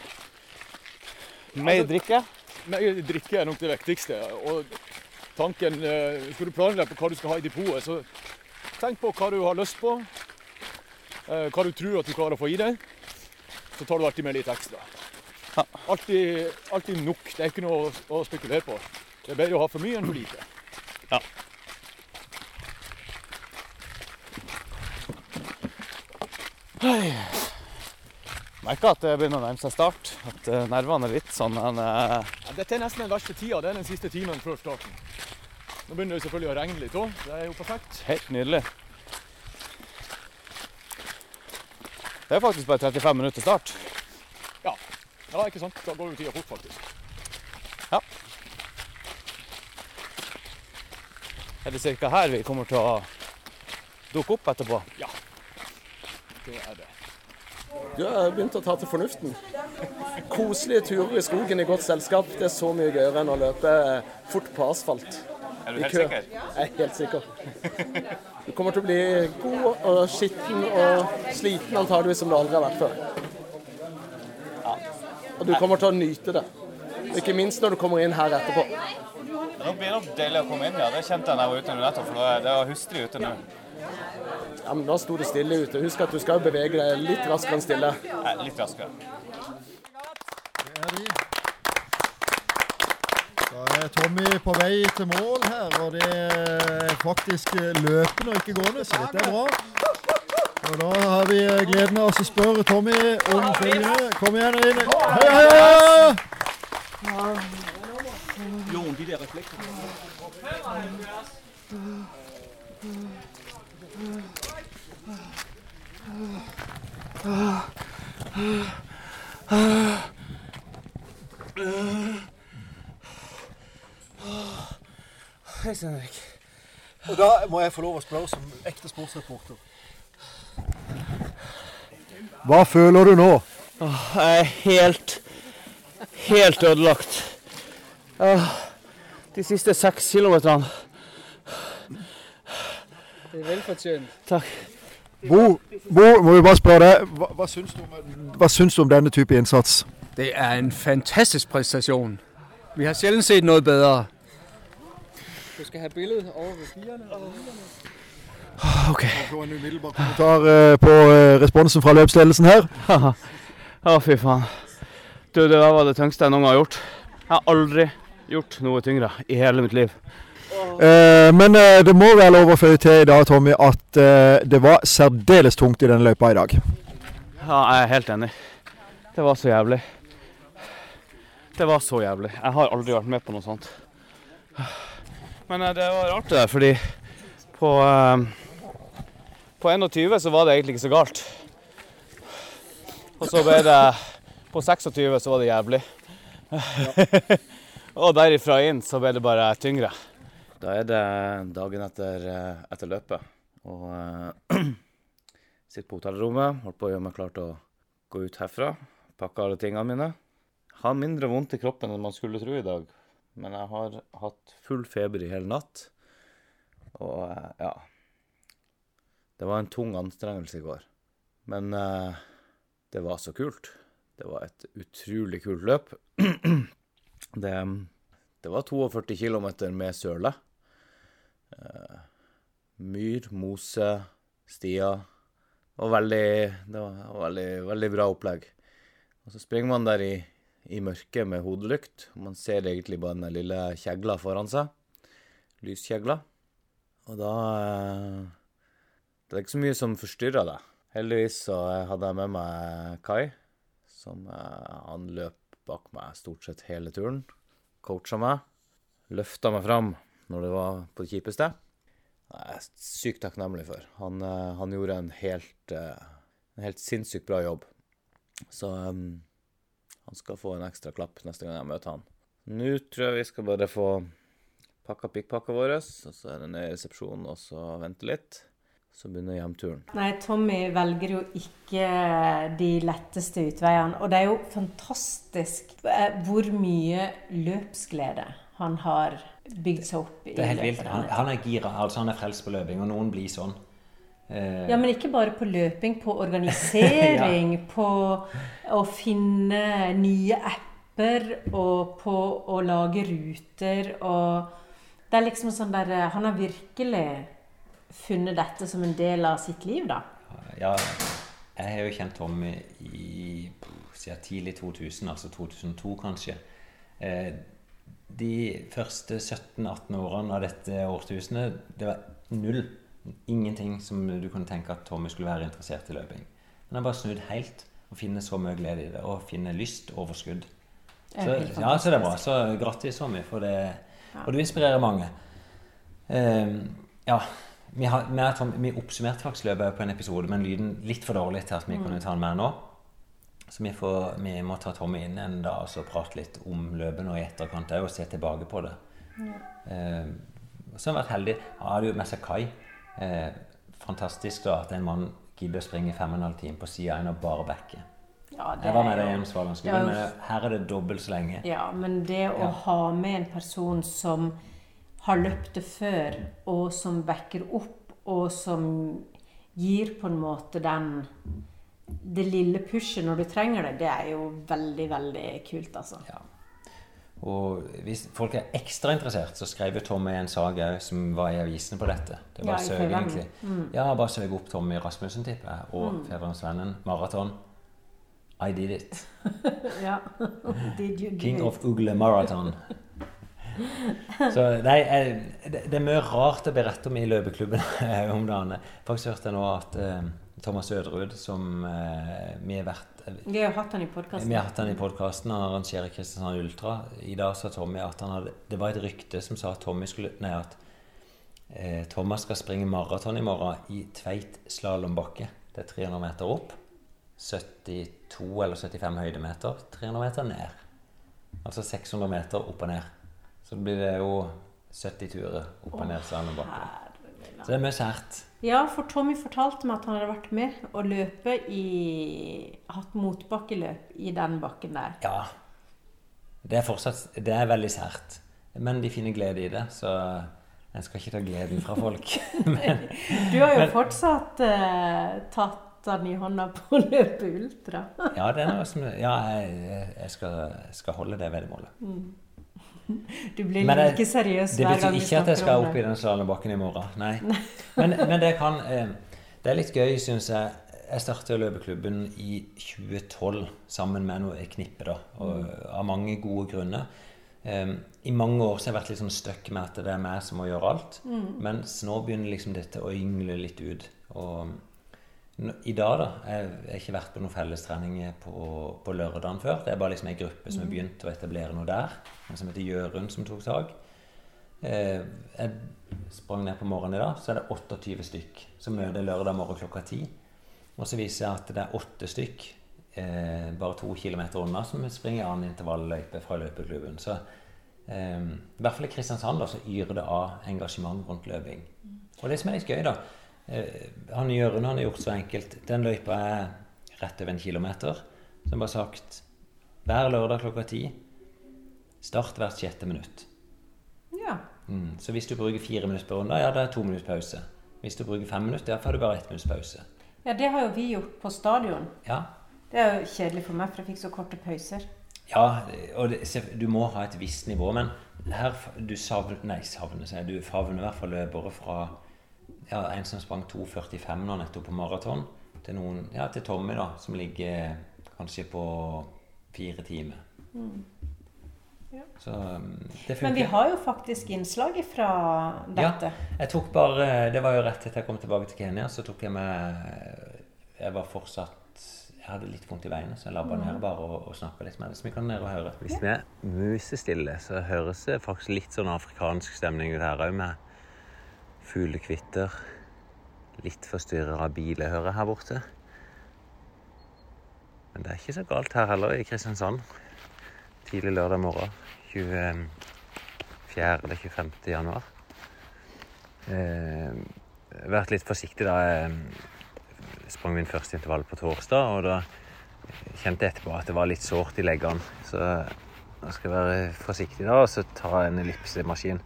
mer drikke. Mer drikke er nok det viktigste. Og tanken eh, Skal du planlegge på hva du skal ha i depotet, så tenk på hva du har lyst på. eh, Hva du tror at du klarer å få i deg. Så tar du alltid med litt ekstra. Ja. Alltid, alltid nok. Det er ikke noe å, å spekulere på. Det er bedre å ha for mye enn for lite. Ja. Merker at det begynner å nærme seg start. At eh, nervene er litt sånn men, uh... Ja, dette er nesten den verste tida. Det er den siste timen før starten. Nå begynner det selvfølgelig å regne litt òg. Det er jo perfekt. Helt nydelig. Det er faktisk bare 35 minutter start. Ja, ikke sant? Da går jo tida fort, faktisk. Ja. Er det ca. her vi kommer til å dukke opp etterpå? Ja, Det er det. Du har begynt å ta til fornuften. Koselige turer i skogen i godt selskap. Det er så mye gøyere enn å løpe fort på asfalt. Er du helt sikker? Jeg er helt sikker. Du kommer til å bli god og skitten og sliten antageligvis som du aldri har vært før. Og du kommer til å nyte det. Ikke minst når du kommer inn her etterpå. Nå blir det deilig å komme inn, ja. Det kjente jeg da jeg var ute nå nettopp, for det var hustrig ute nå. Ja, men da sto det stille ute. Husk at du skal bevege deg litt raskere enn stille. Nei, litt raskere. Det er de. Da er Tommy på vei til mål her, og det er faktisk løpende og ikke gående, så dette er bra. Og da har vi gleden av å spørre Tommy om følgende. Kom igjen inn. Hei, hei, hei! Hei, Henrik. Og da må jeg få lov å spørre som ekte sportsreporter. Hva føler du nå? Jeg er helt, helt ødelagt. Åh, De siste seks kilometerne. Det er velfortjent. Takk. Bo, Bo, må vi bare spørre deg, hva, hva, syns du om, hva syns du om denne type innsats? Det er en fantastisk prestasjon. Vi har sjelden sett noe bedre. Du skal ha billedet over ved pigerne. OK. Få en umiddelbar kommentar eh, på eh, responsen fra løpsledelsen her. Å, fy faen. Du, det der var det tyngste jeg noen gang har gjort. Jeg har aldri gjort noe tyngre i hele mitt liv. Eh, men eh, det må være lov å føye til i dag, Tommy, at det var særdeles tungt i denne løypa i dag. Ja, jeg er helt enig. Det var så jævlig. Det var så jævlig. Jeg har aldri vært med på noe sånt. Men det var rart det der, fordi på, eh, På 21 så var det egentlig ikke så galt. Og så ble det På 26 så var det jævlig. og derifra inn så ble det bare tyngre. Da er det dagen etter, eh, etter løpet. Og uh, sitter på hotellrommet, holdt på å gjøre meg klar til å gå ut herfra. Pakke alle tingene mine. Har mindre vondt i kroppen enn man skulle tro i dag. Men jeg har hatt full feber i hele natt. Og uh, ja Det var en tung anstrengelse i går. Men eh, det var så kult. Det var et utrolig kult løp. det, det var 42 km med søle. Eh, myr, mose, stier. Og veldig, det var veldig, veldig bra opplegg. Og så springer man der i i mørket med hodelykt. Man ser egentlig bare den lille kjegla foran seg. Lyskjegla. Og da eh, Det er ikke så mye som forstyrrer deg. Heldigvis så hadde jeg med meg Kai, som eh, han løp bak meg stort sett hele turen. Coacha meg. Løfta meg fram når det var på det kjipeste. Det er sykt takknemlig for. Han, eh, han gjorde en helt, en helt sinnssykt bra jobb. Så han skal få en ekstra klapp neste gang jeg møter han. Nå tror jeg vi skal bare få pakka pikkpakka vår, og så er det ned i resepsjonen og så vente litt. Så begynner hjemturen. Nei, Tommy velger jo ikke de letteste utveiene. Og det er jo fantastisk eh, hvor mye løpsglede han har bygd seg opp i. Det er helt vilt. Han, han er gira. altså Han er frelst på løping, og noen blir sånn. Eh, ja, men ikke bare på løping, på organisering, ja. på å finne nye apper og på å lage ruter og Det er liksom sånn derre Han har virkelig funnet dette som en del av sitt liv, da. Ja, jeg har jo kjent Tommy i siden tidlig 2000, altså 2002 kanskje. Eh, de første 17-18 årene av dette årtusenet, det var null Ingenting som du kunne tenke at Tommy skulle være interessert i løping. Men han bare snudd helt og finner så mye glede i det. Og finner lyst, overskudd. Så, ja, så det er bra. Så grattis, Tommy, for det. Og du inspirerer mange. Eh, ja. Vi, har, vi, vi, oppsummerte faktisk løpet på en episode, men lyden litt for dårlig til at vi mm. kunne ta den med nå. Så vi, får, vi, må ta Tommy inn en dag og prate litt om løpet nå i etterkant og se tilbake på det. Ja. Eh, så har vi vært heldig. det hadde jo med seg Kai. Eh, fantastisk da at en mann gidder å springe fem og en halv time på sida av en og bare bakke. Ja, jeg var med deg hjem Svalandsskolen, men her er det dobbelt så lenge. Ja, men det å ja. ha med en person som har løpt det før, og som backer opp, og som gir på en måte den det lille pushet når du trenger det, det er jo veldig, veldig kult, altså. Ja. Og hvis folk er ekstra interessert, så skrev Tommy en sak òg som var i avisene på dette. Det var ja, søk, egentlig. Mm. Ja, bare søk opp Tommy Rasmussen, tipper jeg, og mm. Fedrelandsvennen. Maraton. I did it. ja. did you King of Ugle Marathon. så nei, det, det er mye rart å berette om i løpeklubben om dagene. Faktisk hørte jeg nå at eh, Thomas Øderud, som eh, vi har vært vi har hatt han i podkasten. Vi har hatt han i podkasten. Han arrangerer Kristiansand Ultra. I dag sa Tommy at han hadde, det var et rykte som sa at Tommy skulle Nei, at eh, Thomas skal springe maraton i morgen i Tveit slalåmbakke. Det er 300 meter opp. 72 eller 75 høydemeter. 300 meter ned. Altså 600 meter opp og ned. Så blir det jo 70 turer opp og ned Sandebakken. Så det er mye sært. Ja, for Tommy fortalte meg at han hadde vært med og løpe i Hatt motbakkeløp i den bakken der. Ja. Det er fortsatt Det er veldig sært. Men de finner glede i det, så en skal ikke ta gleden fra folk. men, du har jo men, fortsatt eh, tatt den i hånda på å løpe ultra. ja, det er noe som, ja jeg, jeg skal, skal holde det veddemålet. Mm. Du blir men like seriøs hver gang vi snakker om det. Det betyr ikke at jeg skal opp i den slalåmbakken i morgen. Nei. Men, men, det kan eh, Det er litt gøy, syns jeg. Jeg startet løpeklubben i 2012 sammen med noe knippe, da. Og, mm. Av mange gode grunner. Um, I mange år så har jeg vært litt sånn stuck med at det er meg som må gjøre alt. Mm. Mens nå begynner liksom dette å yngle litt ut. Og i dag da, Jeg har ikke vært på noen fellestrening på, på lørdagen før. Det er bare liksom ei gruppe som har mm. begynt å etablere noe der. Som heter Gjørund, som tok tak. Eh, jeg sprang ned på morgenen i dag, så er det 28 stykk som møter lørdag morgen klokka 10. Og så viser jeg at det er åtte stykk eh, bare to kilometer unna som springer annen intervalløype fra løpeklubben. Så eh, i hvert fall i Kristiansand da, så yrer det av engasjement rundt løping. Og det som er litt gøy, da Han Jørund han har gjort så enkelt. Den løypa er rett over en kilometer. Som bare sagt hver lørdag klokka ti. Start hvert sjette minutt. Ja. Mm. Så hvis du bruker fire minutter på runde, ja, det er to minutter pause. Hvis du bruker fem minutter, ja, får du bare ett minutts pause. ja, det har jo vi gjort på stadion. Ja, Det er jo kjedelig for meg, for jeg fikk så korte pauser. Ja, og det, du må ha et visst nivå, men her du savner, nei, savner seg, du favner i hvert fall løpere fra ja, en som sprang 2,45 nå nettopp på maraton, til, noen, ja, til Tommy, da, som ligger kanskje på fire timer. Ja. Så um, det funker. Men vi har jo faktisk innslag fra dette. Ja, jeg tok bare Det var jo rett etter jeg kom tilbake til Kenya, så tok jeg med Jeg var fortsatt Jeg hadde litt vondt i beinet, så jeg labba ned bare og, og snakka litt med det. Så vi kan ned og høre. Hvis vi er musestille, så høres det faktisk litt sånn afrikansk stemning ut her òg, med fuglekvitter. Litt forstyrra av bilehøret her borte. Men det er ikke så galt her heller, i Kristiansand. Tidlig lørdag morgen. 24. eller 25. januar. Eh, vært litt forsiktig da. Jeg sprang min første intervall på torsdag, og da kjente jeg etterpå at det var litt sårt i leggene. Så jeg skal være forsiktig da, og så ta en ellipsemaskin.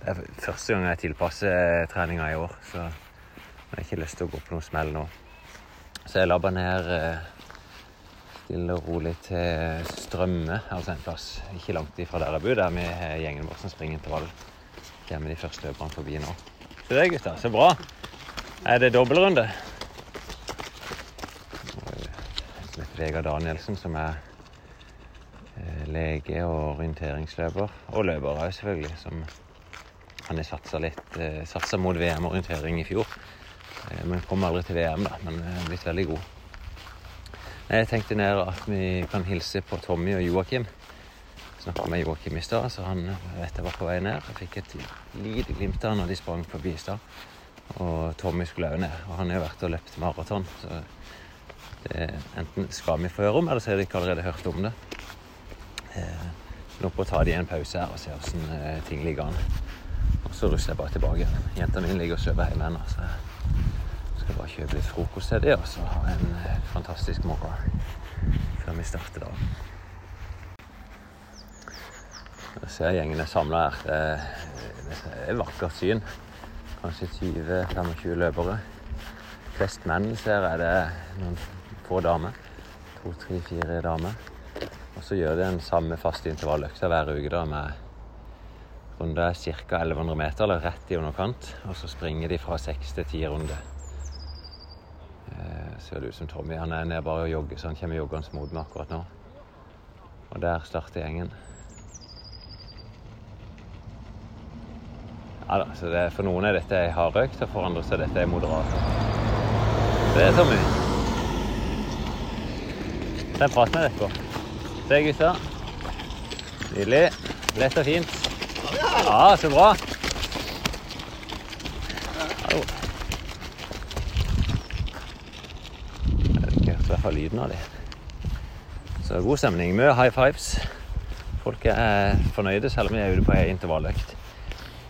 Det er første gang jeg tilpasser treninga i år, så jeg har ikke lyst til å gå på noe smell nå. Så jeg labber ned eh, stille og rolig til Strømme, altså en plass ikke langt ifra der jeg bor. Der vi har gjengen vår som springer intervall. Kommer de første løperne forbi nå. Se det, gutter. Så bra. Er det dobbeltrunde? Vegard Danielsen, som er eh, lege og orienteringsløper. Og løper òg, selvfølgelig. Som han jeg satse litt eh, Satsa mot VM-orientering i fjor. Eh, men kom aldri til VM, da. Men er blitt veldig god. Jeg tenkte ned at vi kan hilse på Tommy og Joakim. Snakka med Joakim i stad, så han vet jeg var på vei ned. Jeg fikk et lite glimt av han når de sprang forbi i stad. Og Tommy skulle òg ned. Og han har jo vært og løpt maraton, så det enten skal vi få høre om, eller så har de ikke allerede hørt om det. Eh, Nå får å ta de en pause her og se eh, ting ligger an. Og så rusler jeg bare tilbake. Jenta mi ligger og sover hjemme ennå, så jeg skal bare kjøpe litt frokost til dem og så ha en eh, fantastisk morgen før vi starter dagen. Jeg ser gjengen er samla her. Det, er et vakkert syn. Kanskje 20-25 løpere. Flest menn ser jeg det noen få damer. To, tre, fire damer. Og så gjør de den samme faste intervalløkta hver uke da med runde ca. 1100 meter, eller rett i underkant. Og så springer de fra seks til ti runder. Eh, ser det ut som Tommy. Han er nede bare og jogger, så han kommer joggende mot meg akkurat nå. Og der starter gjengen. Ja da, så det, For noen er dette ei hardøkt, og for andre så er dette ei moderat. Det er Tommy. Den praten er med på. Se, gutter. Nydelig. Lett og fint. Ja, så bra. Hallo. Jeg hørte i hvert fall lyden av dem. Så god stemning. Mye high fives. Folk er fornøyde selv om vi er ute på intervalløkt.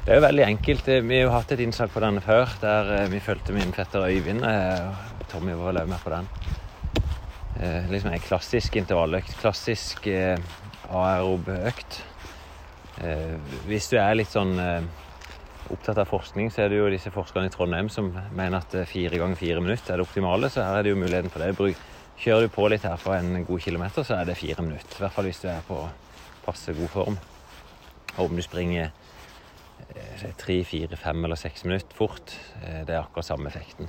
Det er jo veldig enkelt. Vi har jo hatt et innslag på den før, der eh, vi fulgte min fetter Øyvind. eh, Tommy var vel også med på den. Eh, liksom en klassisk intervalløkt. Klassisk eh, aerob-økt. Eh, hvis du er litt sånn eh, opptatt av forskning, så er det jo disse forskerne i Trondheim som mener at eh, fire ganger fire minutter er det optimale, så her er det jo muligheten for det. Kjører du på litt her for en god kilometer, så er det fire minutter. I hvert fall hvis du er på passe god form. Og om du springer tre, fire, fem eller seks minutter fort, det er akkurat samme effekten.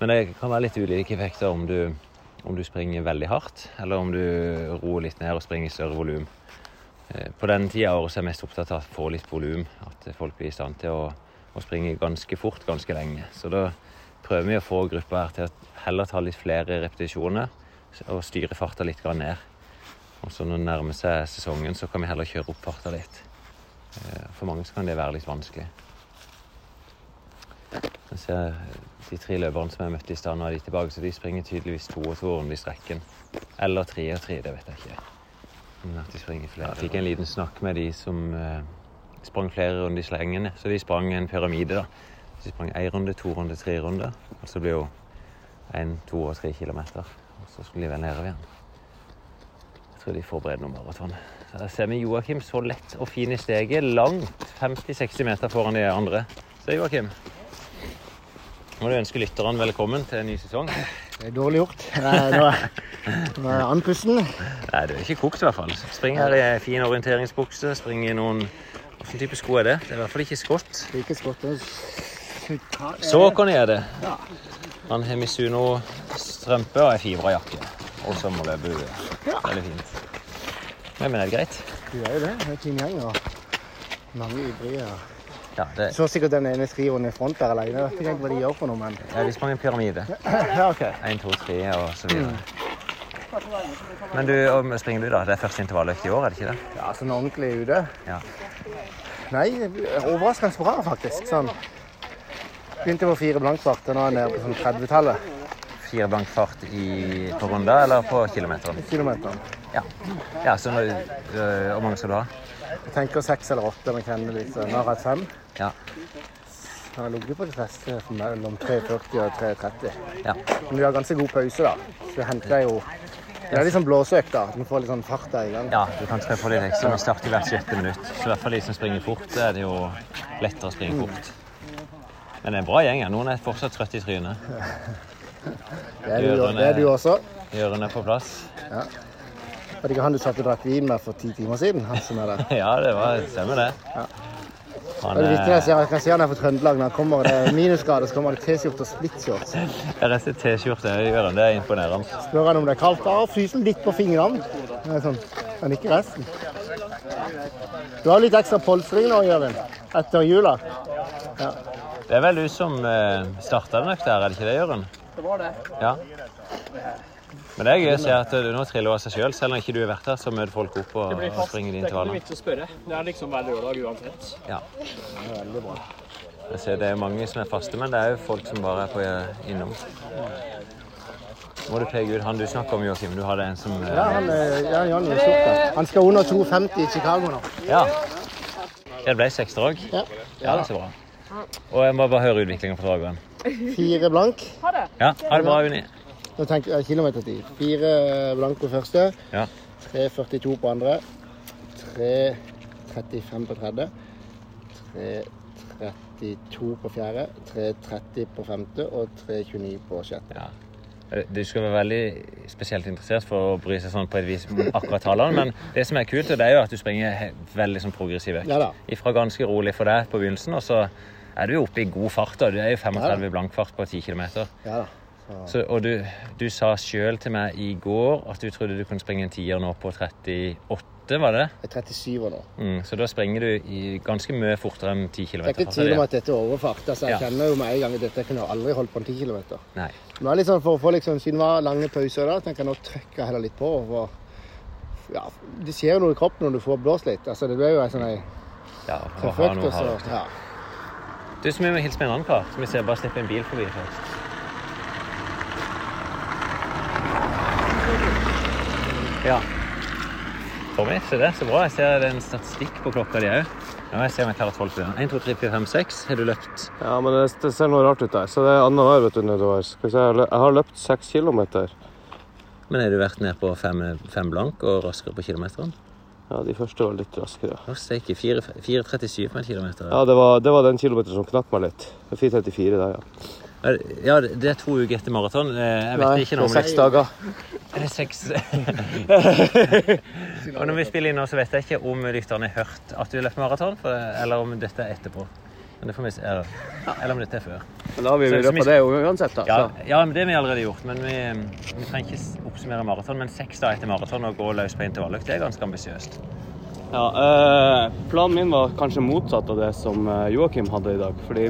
Men det kan være litt ulike effekter om du, om du springer veldig hardt, eller om du roer litt ned og springer i større volum. Eh, På denne tida av året er jeg mest opptatt av å få litt volum, at folk blir i stand til å, å springe ganske fort ganske lenge. Så da prøver vi å få gruppa her til å heller ta litt flere repetisjoner og styre farta litt ned. Og så når det nærmer seg sesongen, så kan vi heller kjøre opp farta litt. Eh, For mange kan det være litt vanskelig. Jeg ser de tre løperne som jeg møtte i stad, nå er de tilbake, så de springer tydeligvis to og to rundt i strekken. Eller tre og tre, det vet jeg ikke. Men at de springer flere. Jeg fikk en liten snakk med de som eh, sprang flere runder i slengene. Så de sprang en pyramide, da. De sprang én runde, to runder, tre runder. Og så blir jo én, to og tre kilometer. Og så skulle de vel nedover igjen. Jeg tror de forbereder noe maraton. Så Der ser vi Joakim så lett og fin i steget. Langt 50-60 meter foran de andre. Se, Joakim. Må du ønske lytterne velkommen til en ny sesong. Det er dårlig gjort. Nå er er andpusten. Nei, du er ikke kokt i hvert fall. Spring her i fin orienteringsbukse. Spring i noen Hvilken type sko er det? Det er i hvert fall ikke skott. Like skott. Så kan jeg det. Han har Misuno-strømpe og ei. Og sommerløpehue. Veldig fint. Nei, men er det greit? Du er jo det. Det er en fin gjeng og mange ivrige. Ja, det, Så sikkert den ene trioen i front der alene. Jeg vet ikke hva de gjør for noe, men ja, de sprang en pyramide. Ja, OK. Én, to, tre og så videre. Men du, og springer du, da? Det er første intervalløkt i år, er det ikke det? Ja, sånn ordentlig ute. Ja. Nei, overraskende bra, faktisk. Sånn. Begynte på fire blankfart, og nå er jeg nede på sånn 30-tallet. Fire blank fart i, på runda eller på kilometeren? Kilometeren. Ja. ja så øh, Hvor mange skal du ha? Jeg tenker seks eller åtte, men kjenner litt. så Nå har hatt fem. Ja. Jeg har ligget på de fleste mellom 3,40 og 3,30. ja. Men vi har ganske god pause, da. Så jeg henter jo Det er litt sånn blåsøkt, da. Man får litt sånn fart der i gang. Ja, du kan treffe litt ekstra. Vi starter hvert sjette minutt. Så i hvert fall de som springer fort, det er det jo lettere å springe fort. Men det er en bra gjeng. ja. Noen er fortsatt trøtte i trynet. Det er du, det er du også. Gjørene er på plass. Var det ikke han du satt og drakk vin med for ti timer siden? Han som er der. Ja, det var, stemmer det. Han, Det er viktig, eh, jeg, kan si han er fra Trøndelag. Når han kommer det er minusgrader, så kommer det T-skjorte og splittshorts. jeg reiste T-skjorte i Gjøren. Det er imponerende. Spør han om det er kaldt. Da fryser han litt på fingrene. Det er sånn, men ikke resten. Du har litt ekstra polstring nå, Jørgen. Etter jula. Det er vel du som uh, starta den økta her, er det ikke det, Jørgen? Det var det. Ja. Men det er gøy å se at du nå triller av seg sjøl. Selv, selv om ikke du har vært her, så møter folk opp og, og springer de Det er ikke noe vits å spørre. Det er liksom hver lørdag uansett. Ja. Veldig bra. Jeg ser det er mange som er faste, men det er jo folk som bare er på eh, innom. Må du peke ut han du snakker om, Joakim? Du hadde en som eh, Ja, han, er- ja, Jan i skjorte. Han skal under 2,50 i Chicago nå. Ja. Det ble seks drag? Ja. Ja, det er så bra. Og jeg må bare høre utviklingen på Drageren. Fire blank. Ha det. Ja, ha det bra, Unni. Nå tenker jeg kilometertid. Fire blank på første. Ja. 3,42 på andre. 3,35 på tredje. 3,32 på fjerde. 3,30 på femte og 3,29 på sjette. Ja. Du skal være veldig spesielt interessert for å bry seg sånn på et vis om akkurat tallene, men det som er kult, det er jo at du springer veldig sånn progressiv økt. Ja. Ifra ganske rolig for deg på begynnelsen, og så er du jo oppe i god fart. da. Du er jo 35 blankfart på 10 km. Ja da. Så, og du, du sa sjøl til meg i går at du trodde du kunne springe en tier nå på 38, var det? Jeg er 37 nå. Mm, så da springer du i ganske mye fortere enn 10 km. Det er ikke tvil om at dette er overfart. Altså, jeg Ja. kjenner jo med en gang at dette kunne jeg aldri holdt på en 10 km. Nei. Men sånn for å få liksom, siden det var lange pauser da, tenker jeg nå trykker jeg heller litt på. For, ja, det skjer jo noe i kroppen når du får blåst litt. Altså, det blir jo en sånn en Ja. Ja. Du, så vi må hilse med en annen kar. Skal vi ser bare slippe en bil forbi først. Ja. Tommy, se det. Så bra. Jeg ser det er en statistikk på klokka di òg. Ja, jeg ser om jeg klarer tolv til 1, 2, 3, 4, 5, 6. Har du løpt? Ja, men det, det ser noe rart ut der. Så det er annenhver vet du, nedover. Skal vi se, jeg har løpt 6 kilometer. Men har du vært ned på fem, fem blank og raskere på kilometeren? Ja, de første var litt raskere. Å, steike. 4,37 på en kilometer. Ja, det var, det var den kilometeren som knakk meg litt. Er 4.34 der, ja. Ja, det er to uker etter maraton. Eh, Jeg vet Nei, ikke noe om det er seks dager. Er det seks? og når vi spiller inn nå, så vet jeg ikke om lytterne har hørt at du har løpt maraton, for- eller om dette er etterpå. Men det får vi se. Eller, eller om dette er før. Men da har vi løpe det uansett, da. Ja, ja, men det har vi allerede gjort. Men vi, vi trenger ikke oppsummere maraton. Men seks dager etter maraton og gå løs på intervalløkt, det er ganske ambisiøst. Ja, øh, planen min var kanskje motsatt av det som eh, Joakim hadde i dag. Fordi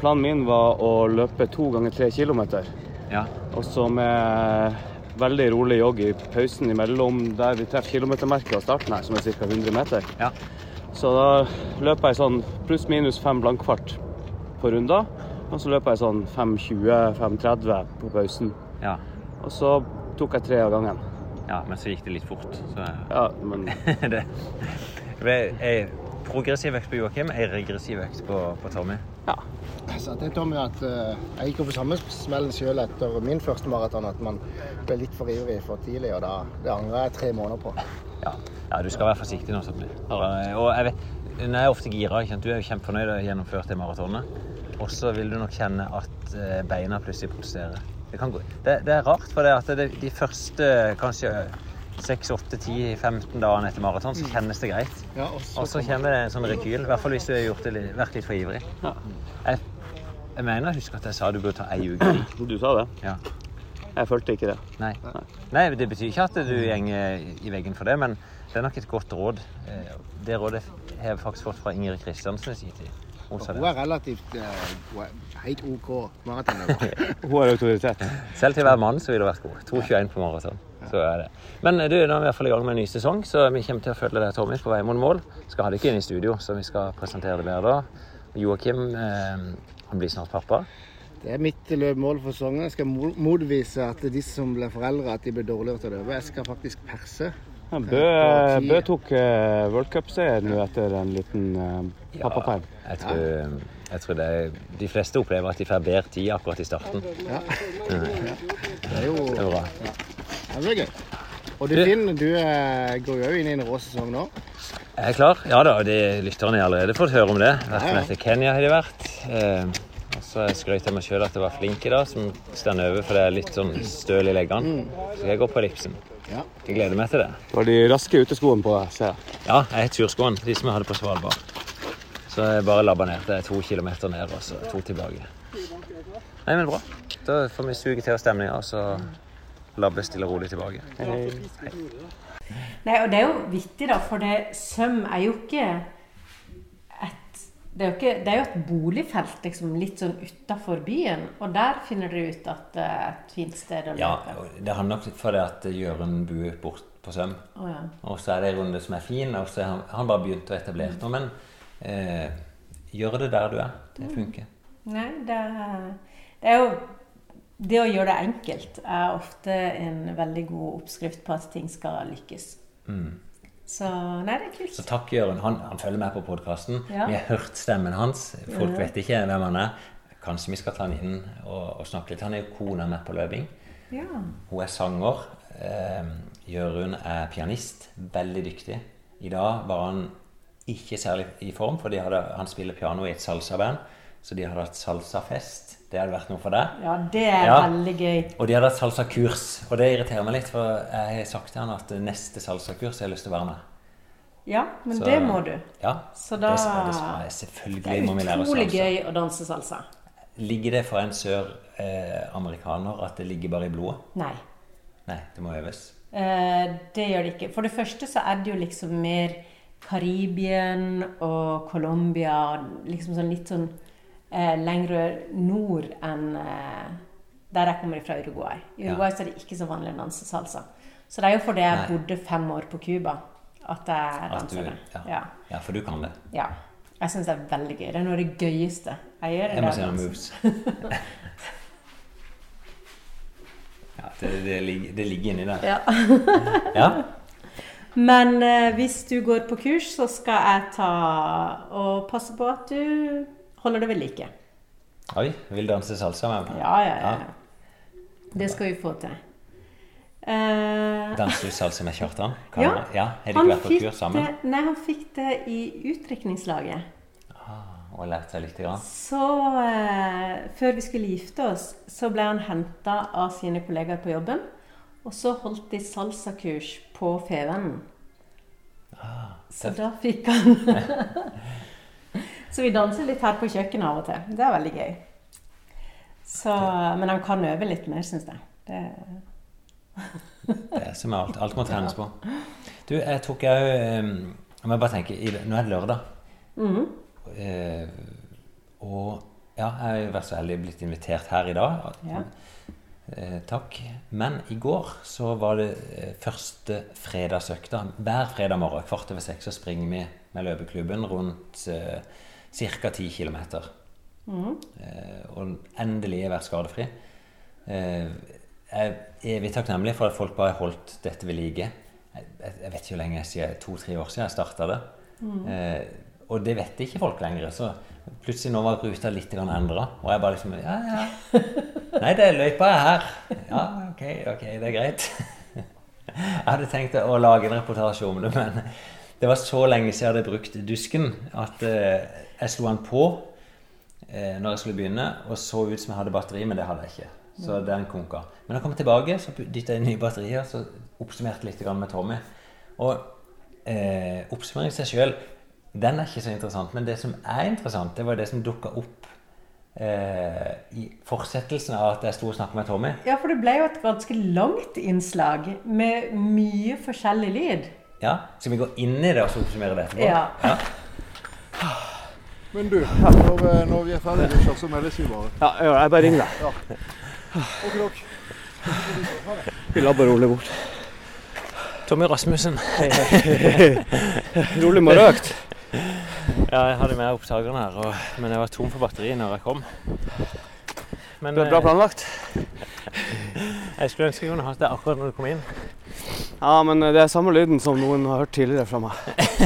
planen min var å løpe to ganger tre kilometer. Ja. Og så med veldig rolig jogg i pausen imellom der vi treffer kilometermerket og starten her, som er ca. 100 meter. Ja. Så da løper jeg sånn pluss-minus fem blankfart på runder. Og så løper jeg sånn 5.20-5.30 på pausen. Ja. Og så tok jeg tre av gangen. ja, men så gikk det litt fort. Så Ja, men det ei progressiv økt på Joakim, ei regressiv økt på, på Tommy. Jeg Så det Tommy at eh, jeg gikk jo på samme smellen sjøl etter min første maraton, at man ble litt for ivrig for tidlig, og da, det angrer jeg tre måneder på. Ja. ja, du skal være forsiktig nå, Tommy. Og jeg vet, nå er ofte gira. Du er jo kjempefornøyd og har gjennomført det maratonet. Og så vil du nok kjenne at eh, beina plutselig protesterer. Det, kan gå. Det, det er rart, for det at det, de første kanskje 6, 8, 10, 15 dagene etter maraton, så kjennes det greit. Ja, og så kommer det en sånn rekyl, i hvert fall hvis du har gjort det litt, vært litt for ivrig. Jeg, jeg mener, husker at jeg sa du burde ta ei uke fri. du sa det. Ja. Jeg følte ikke det. Nei. Nei, det betyr ikke at du gjenger i veggen for det, men det er nok et godt råd. Eh, Det rådet har jeg faktisk fått fra Ingrid Kristiansen i sin tid. Hun er relativt eh, hun er helt OK maratonløper. Hun har autoritet. Selv til å være mann så vil hun vært god. 2,21 på maraton. Så er det. Men du, nå er vi i hvert fall i gang med en ny sesong, så vi kommer til å følge deg, Tommy, på vei mot mål. Skal ha deg inn i studio, så vi skal presentere det bedre da. Joakim eh, han blir snart pappa. Det er mitt løpmål for sesongen. Jeg skal motvise at de som blir foreldre, at de blir dårligere til å løpe. Jeg skal faktisk perse. Ja, Bø, Bø tok uh, worldcupseier nå etter en liten uh, pappaperm. Jeg tror, jeg tror det er, de fleste opplever at de får bedre tid akkurat i starten. Ja. Det er jo Det er bra. det blir gøy. Og du Finn, du eh, går jo inn i en rå sesong nå. Jeg er klar. Ja da, de lytterne har allerede fått høre om det. Vært Ja, ja. med til Kenya har de vært. Eh, og så skrøt jeg meg sjøl at jeg var flink i dag, som står over, for det er litt sånn støl i leggene. Så skal jeg gå på ellipsen. Ja. Jeg gleder meg til det. Du var de raske uteskoene på deg, ser jeg. Ja, jeg har turskoene, de som jeg hadde på Svalbard. Så jeg bare labba ned. Det er to kilometer ned og så to tilbake. Nei, men bra. Da får vi suge til oss stemninga, og så labbe stille og rolig tilbake. Nei, og det er jo vittig, da, for det, Søm er jo ikke det er, ikke, det er jo et boligfelt liksom, litt sånn utafor byen, og der finner dere ut at det er et fint sted å Ja, løpe. og det handler nok for det at Jørund bor bort på Søm. Oh, ja. Og så er det en runde som er fin, og så har han, han bare begynt å etablere noe. Men eh, gjør det der du er. Det funker. Nei, det det er jo Det å gjøre det enkelt er ofte en veldig god oppskrift på at ting skal lykkes. Så nei, det er kult. Så takk, Jørund. Han, han følger med på podkasten. Ja. Vi har hørt stemmen hans. Folk vet ikke hvem han er. Kanskje vi skal ta han inn og, og snakke litt. Han er jo kona med på løping. Ja. Hun er sanger. Eh, Jørund er pianist. Veldig dyktig. I dag var han ikke særlig i form, for de hadde, han spiller piano i et salsaband. Så de hadde hatt salsafest. Det hadde vært noe for deg. ja, det er Ja. veldig gøy. Og de hadde hatt salsakurs. Og det irriterer meg litt, for jeg har sagt til han at neste salsakurs har jeg lyst til å være med. Ja, men Så- det må du. Ja, Så da det det. Det Selvfølgelig må vi lære er utrolig gøy å danse salsa. Ligger det for en sør-amerikaner at det ligger bare i blodet? Nei. Nei, det må øves. Eh, det gjør det ikke. For det første så er det jo liksom mer Karibien og Colombia, liksom sånn litt sånn eh, lengre nord enn eh, der jeg kommer fra Uruguay. I Ja. Uruguay så er det ikke så vanlig å danse salsa. Så det er jo fordi jeg Nei. bodde fem år på Cuba at jeg danser det. ja. Ja. ja, for du kan det. ja. Jeg syns det er veldig gøy. Det er noe av det gøyeste jeg gjør. Jeg må det se noen moves. Ja, det, det, ligger, det ligger inni der. Ja. Ja. Men eh, hvis du går på kurs, så skal jeg ta og passe på at du holder det ved like. Oi, vil danse salsa med meg? Ja, ja, ja. Det skal vi få til. Uh, Danser du salsa med Kjartan? Kan Ja, ja. Har de vært på fikk sammen? Det, nei, han fikk det i utdrikningslaget. Og lærte seg litt? Grann. Så uh, før vi skulle gifte oss, så ble han henta av sine kollegaer på jobben. Og så holdt de salsakurs på Fevennen. så da fikk han Så vi danser litt her på kjøkkenet av og til. Det er veldig gøy. Så, men han kan øve litt mer, syns jeg. Det, Det er som alt. Alt må trenes på. Du, jeg tok òg Jeg må bare tenke Nå er det lørdag. Mhm. Eh, og ja, jeg har vært så heldig blitt invitert her i dag. Ja. Eh, takk. Men i går så var det eh, første fredagsøkta. Hver fredag morgen kvart over seks så springer vi med løpeklubben rundt eh, ca. 10 km. Eh, og endelig vært skadefri. Eh, jeg er evig takknemlig for at folk bare har holdt dette ved like. Jeg, jeg vet ikke hvor lenge siden, to-tre år siden jeg starta det. Eh, og det vet ikke folk lenger. Så plutselig nå var ruta litt endra. Og jeg bare liksom Ja, ja. Nei, det er løypa er her. Ja, ok, ok, det er greit. Jeg hadde tenkt å lage en reportasje om det, men det var så lenge siden jeg hadde brukt dusken at eh, jeg slo den på eh, når jeg skulle begynne, og så ut som jeg hadde batteri, men det hadde jeg ikke. Så den konka. Men da jeg kom tilbake, så dytta jeg inn nye batterier, så oppsummerte litt grann med Tommy. Og eh, oppsummering seg sjøl, den er ikke så interessant. Men det som er interessant, det var det som dukka opp eh, i fortsettelsen av at jeg sto og snakka med Tommy. Ja, for det ble jo et ganske langt innslag med mye forskjellig lyd. Ja, Skal vi gå inn i det og så oppsummere det etterpå? Ja. Ja. Men du, når, eh, når vi er ferdige dusja, så meldes vi bare. Ja, jeg gjør det. Jeg bare ringer deg. Ok, dere. Vi labber rolig bort. Tommy Rasmussen. Rolig med røkt. Ja, jeg hadde med opptakeren her, og, men jeg var tom for batteri når jeg kom. Men Det ble bra planlagt. eh, jeg skulle ønske jeg kunne hatt det akkurat når du kom inn. Ja, men det er samme lyden som noen har hørt tidligere fra meg.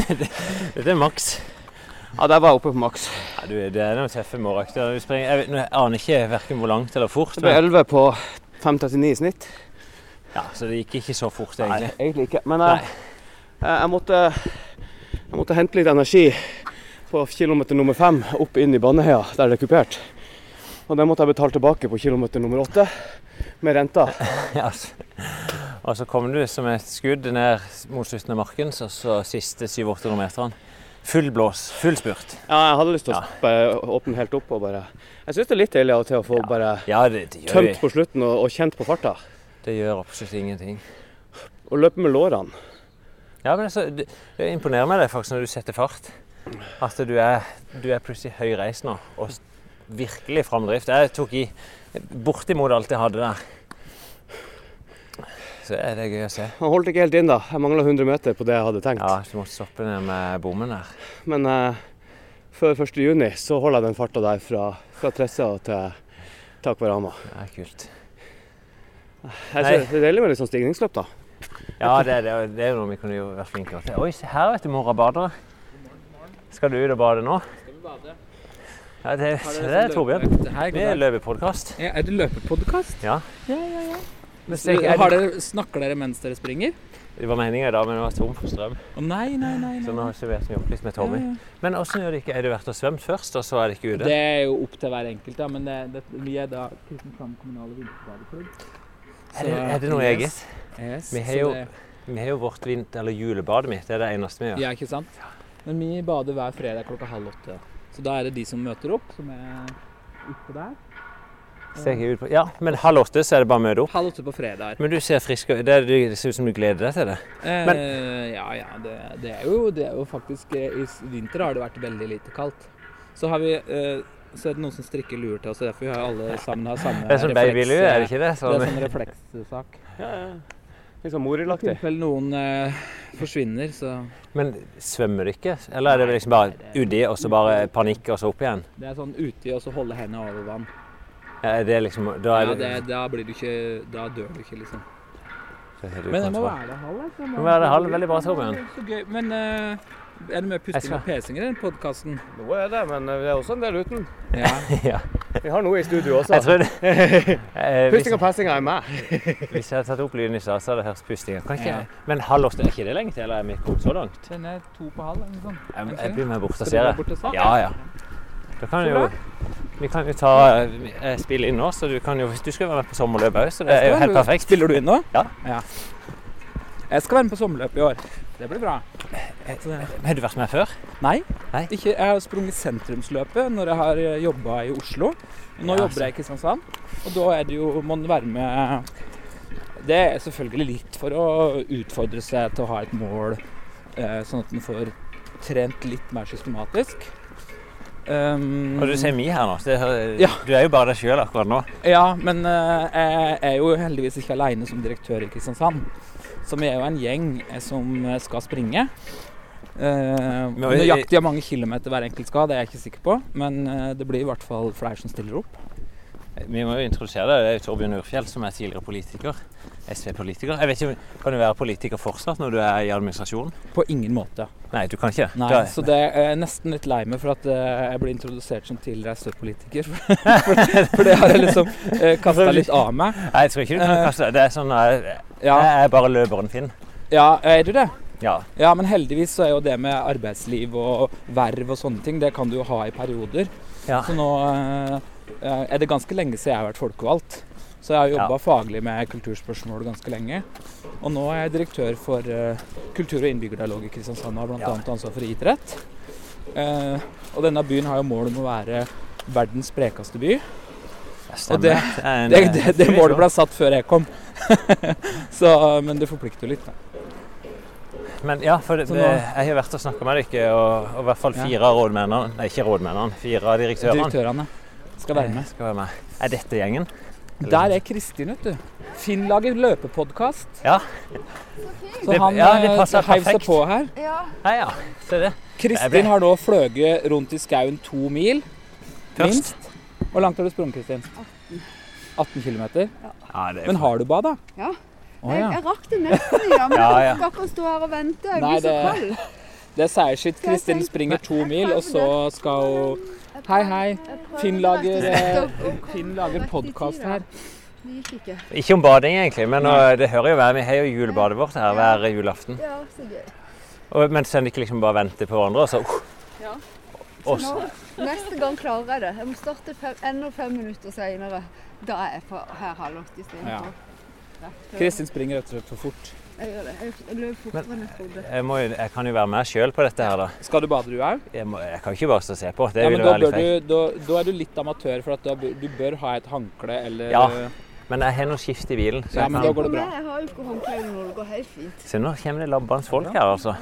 Dette er maks. Ja, der var jeg oppe på maks. Ja, du, det er noen tøffe. Du Jeg, jeg aner ikke hverken hvor langt eller fort. Det ble 11 på 5.39 i snitt. Ja, Så det gikk ikke så fort, egentlig? Nei, egentlig. ikke. Men jeg, jeg, jeg, måtte, jeg måtte hente litt energi på kilometer nummer fem opp inn i Baneheia, der det er kupert. Og det måtte jeg betale tilbake på kilometer nummer åtte med renta. Ja. Og så kom du som et skudd ned mot slutten av Markens, og så siste 700-800 meterne. Full blås, full spurt. Ja, jeg hadde lyst til å Ja. åpne helt opp og bare Jeg syns det er litt deilig av og til å få bare Ja, det, det, tømt tømt på slutten og, og kjent på farta. det gjør absolutt ingenting. Og løpe med lårene. Ja, men altså, det, det imponerer meg det faktisk når du setter fart. At du er, du er plutselig høyreist nå, og virkelig framdrift. Jeg tok i bortimot alt jeg hadde der. Så er det gøy å se. Han holdt ikke helt inn, da. Jeg mangla 100 meter på det jeg hadde tenkt. Ja, så måtte stoppe ned med bommen der. Men eh, før 1. juni så holder jeg den farta der fra, fra Tressa til Takvarama. Det er kult. Jeg synes Det er deilig med litt sånn stigningsløp, da. Ja, det, det, er- det er jo noe vi kunne vært flinkere til. Oi, se her, vet du, mora bader. Skal du ut og bade nå? Ja, det, det er Torbjørn. Vi er løpepodkast. Ja, er det løpepodkast? Ja. Ja, ja, ja. Er Har dere, snakker dere mens dere springer? det var meningen da, men det var tom for strøm. Oh, nei, nei, nei. Så nå nå ikke vi opp litt med Tommy. Ja, ja. Men åssen gjør det ikke? Er du vært og svømt først, og så er det ikke ute? Det er jo opp til hver enkelt, da. Men det, det, vi er da Kristiansand kommunale vinterbadeklubb. Er det, er det noe Yes. eget? Yes, Vi har jo, det- vi har jo vårt vinter- eller julebadet mitt. Det er det eneste vi gjør. Ja, ikke sant? Men vi bader hver fredag klokka halv åtte. Så da er det de som møter opp, som er oppe der. Ser ikke ut på Ja, men halv åtte så er det bare å møte opp. Halv åtte på fredag. Men du ser frisk ut. Det, det ser ut som du gleder deg til det. Men- Eh, ja, ja. Det, det, er jo, det er jo faktisk eh, I vinter har det vært veldig lite kaldt. Så har vi eh, så er det noen som strikker lur til oss, og derfor har alle sammen har samme Det er sånn babylue, er det ikke det? Det er Sånn, sånn reflekssak. Ja, ja. Litt sånn I tilfelle noen eh, forsvinner, så men svømmer du ikke? Eller er det liksom bare uti, og så bare panikk, og så opp igjen? Det er sånn uti og så holde hendene over vann. Ja, er det liksom, da er Ja, det, det, da blir du ikke Da dør du ikke, liksom. du Men det må være det halv. altså. Må være det halv. Veldig bra, Torbjørn. Så gøy. Men uh, er det mye pusting skal- og pesing i den podkasten? Noe er det, men det er også en del uten. Ja. Ja. Vi har noe i studio også. Jeg tror det. Eh, Pusting og pesing er med. hvis jeg hadde tatt opp lyden i stad, så hadde jeg hørt pustinga. Ja. Men halv åtte, er ikke det lenge til? Eller er vi kommet så langt? Den er to på halv, noe. Jeg, jeg blir med bort og ser det. Ja, ja. Da kan jo, vi kan jo ta eh, spille inn nå, så du kan jo Hvis Du skal være med på sommerløpet òg, så det er jo helt perfekt. Spiller du inn nå? Ja. Jeg skal være med på sommerløp i år. Det blir bra. Har du vært med før? Nei, Nei. Ikke, jeg har sprunget sentrumsløpet når jeg har jobba i Oslo. Nå Ja, jobber jeg i Kristiansand, og da er det jo, må man være med Det er selvfølgelig litt for å utfordre seg til å ha et mål, eh, sånn at man får trent litt mer systematisk. Um, Og du sier vi her nå. Det, Ja. Du er jo bare deg sjøl akkurat nå. Ja, men uh, jeg er jo heldigvis ikke aleine som direktør i Kristiansand. Så vi er jo en gjeng eh, som eh, skal springe. Uh, nøyaktig hvor mange kilometer hver enkelt skal, det er jeg ikke sikker på. Men uh, det blir i hvert fall flere som stiller opp. Vi må jo introdusere deg. Det er Torbjørn Urfjell, som er tidligere politiker. SV-politiker. Jeg vet ikke, Kan du være politiker fortsatt når du er i administrasjonen? På ingen måte. Nei, du kan ikke. Nei, Da- så det er jeg nesten litt lei meg for at eh, jeg ble introdusert som tidligere SV-politiker. for, for det har jeg liksom uh, kasta litt av meg. Nei, jeg tror ikke du kan Eh, kaste det. Det er sånn Jeg, jeg er bare løperen Finn. Ja, er du det? Ja. Ja, men heldigvis så er jo det med arbeidsliv og verv og sånne ting, det kan du jo ha i perioder. Ja. Så nå eh, er det ganske lenge siden jeg har vært folkevalgt. Så jeg har jobba Ja. faglig med kulturspørsmål ganske lenge. Og nå er jeg direktør for uh, kultur- og innbyggerdialog i Kristiansand og har bl.a. Ja. ansvar for idrett. Uh, og denne byen har jo mål om å være verdens sprekeste by. Og det, Det det, det, målet ble satt før jeg kom. så, men det forplikter jo litt. Da. Men ja, for det, jeg har vært og snakka med dere, og, og i hvert fall fire av rådmennene Nei, ikke rådmennene. Fire av direktørene Direktørene skal være med. Skal være med. Er dette gjengen? Der er Kristin, vet du. Finn lager løpepodkast. Ja. Så Det- han ja, det eh, heiv seg på her. Ja, ja. Se det. Kristin har nå fløyet rundt i skauen to mil. Først. Minst. Hvor langt har du sprunget, Kristin? 18 km? Ja, Men har du bad, da? Ja. Å, Jeg, ja. jeg rakk det nesten, ja, men jeg ja. skal ikke stå her og vente. Jeg blir så kald. Det er seierskitt. Kristin springer to mil, og så skal hun Hei, hei. Finn lager, eh, Finn lager podkast her. Ikke. Ikke om bading, egentlig, men nå, det hører jo være. Vi har jo julebadet vårt her hver julaften. Ja, så gøy. Og, men så en ikke liksom bare venter på hverandre, og så uh, Ja. Så nå, neste gang klarer jeg det. Jeg må starte fem, enda fem minutter senere. Da er jeg på her halv åtte istedenfor. Ja. Kristin springer rett og slett for fort. Jeg det. Jeg løper fortere enn jeg trodde. jeg, må, jo- jeg kan jo være med sjøl på dette her, da. Skal du bade, du òg? Jeg, må, jeg kan ikke bare stå og se på. Det Ja, men ville da, være litt feil. du, da, da er du litt amatør, for at da, bør- du bør ha et håndkle eller Ja, men jeg har noe skift i bilen. Så Ja, jeg men kan... da går det bra. Jeg har jo ikke håndkle nå. Det går helt fint. Se, nå kommer det labbende folk her, altså.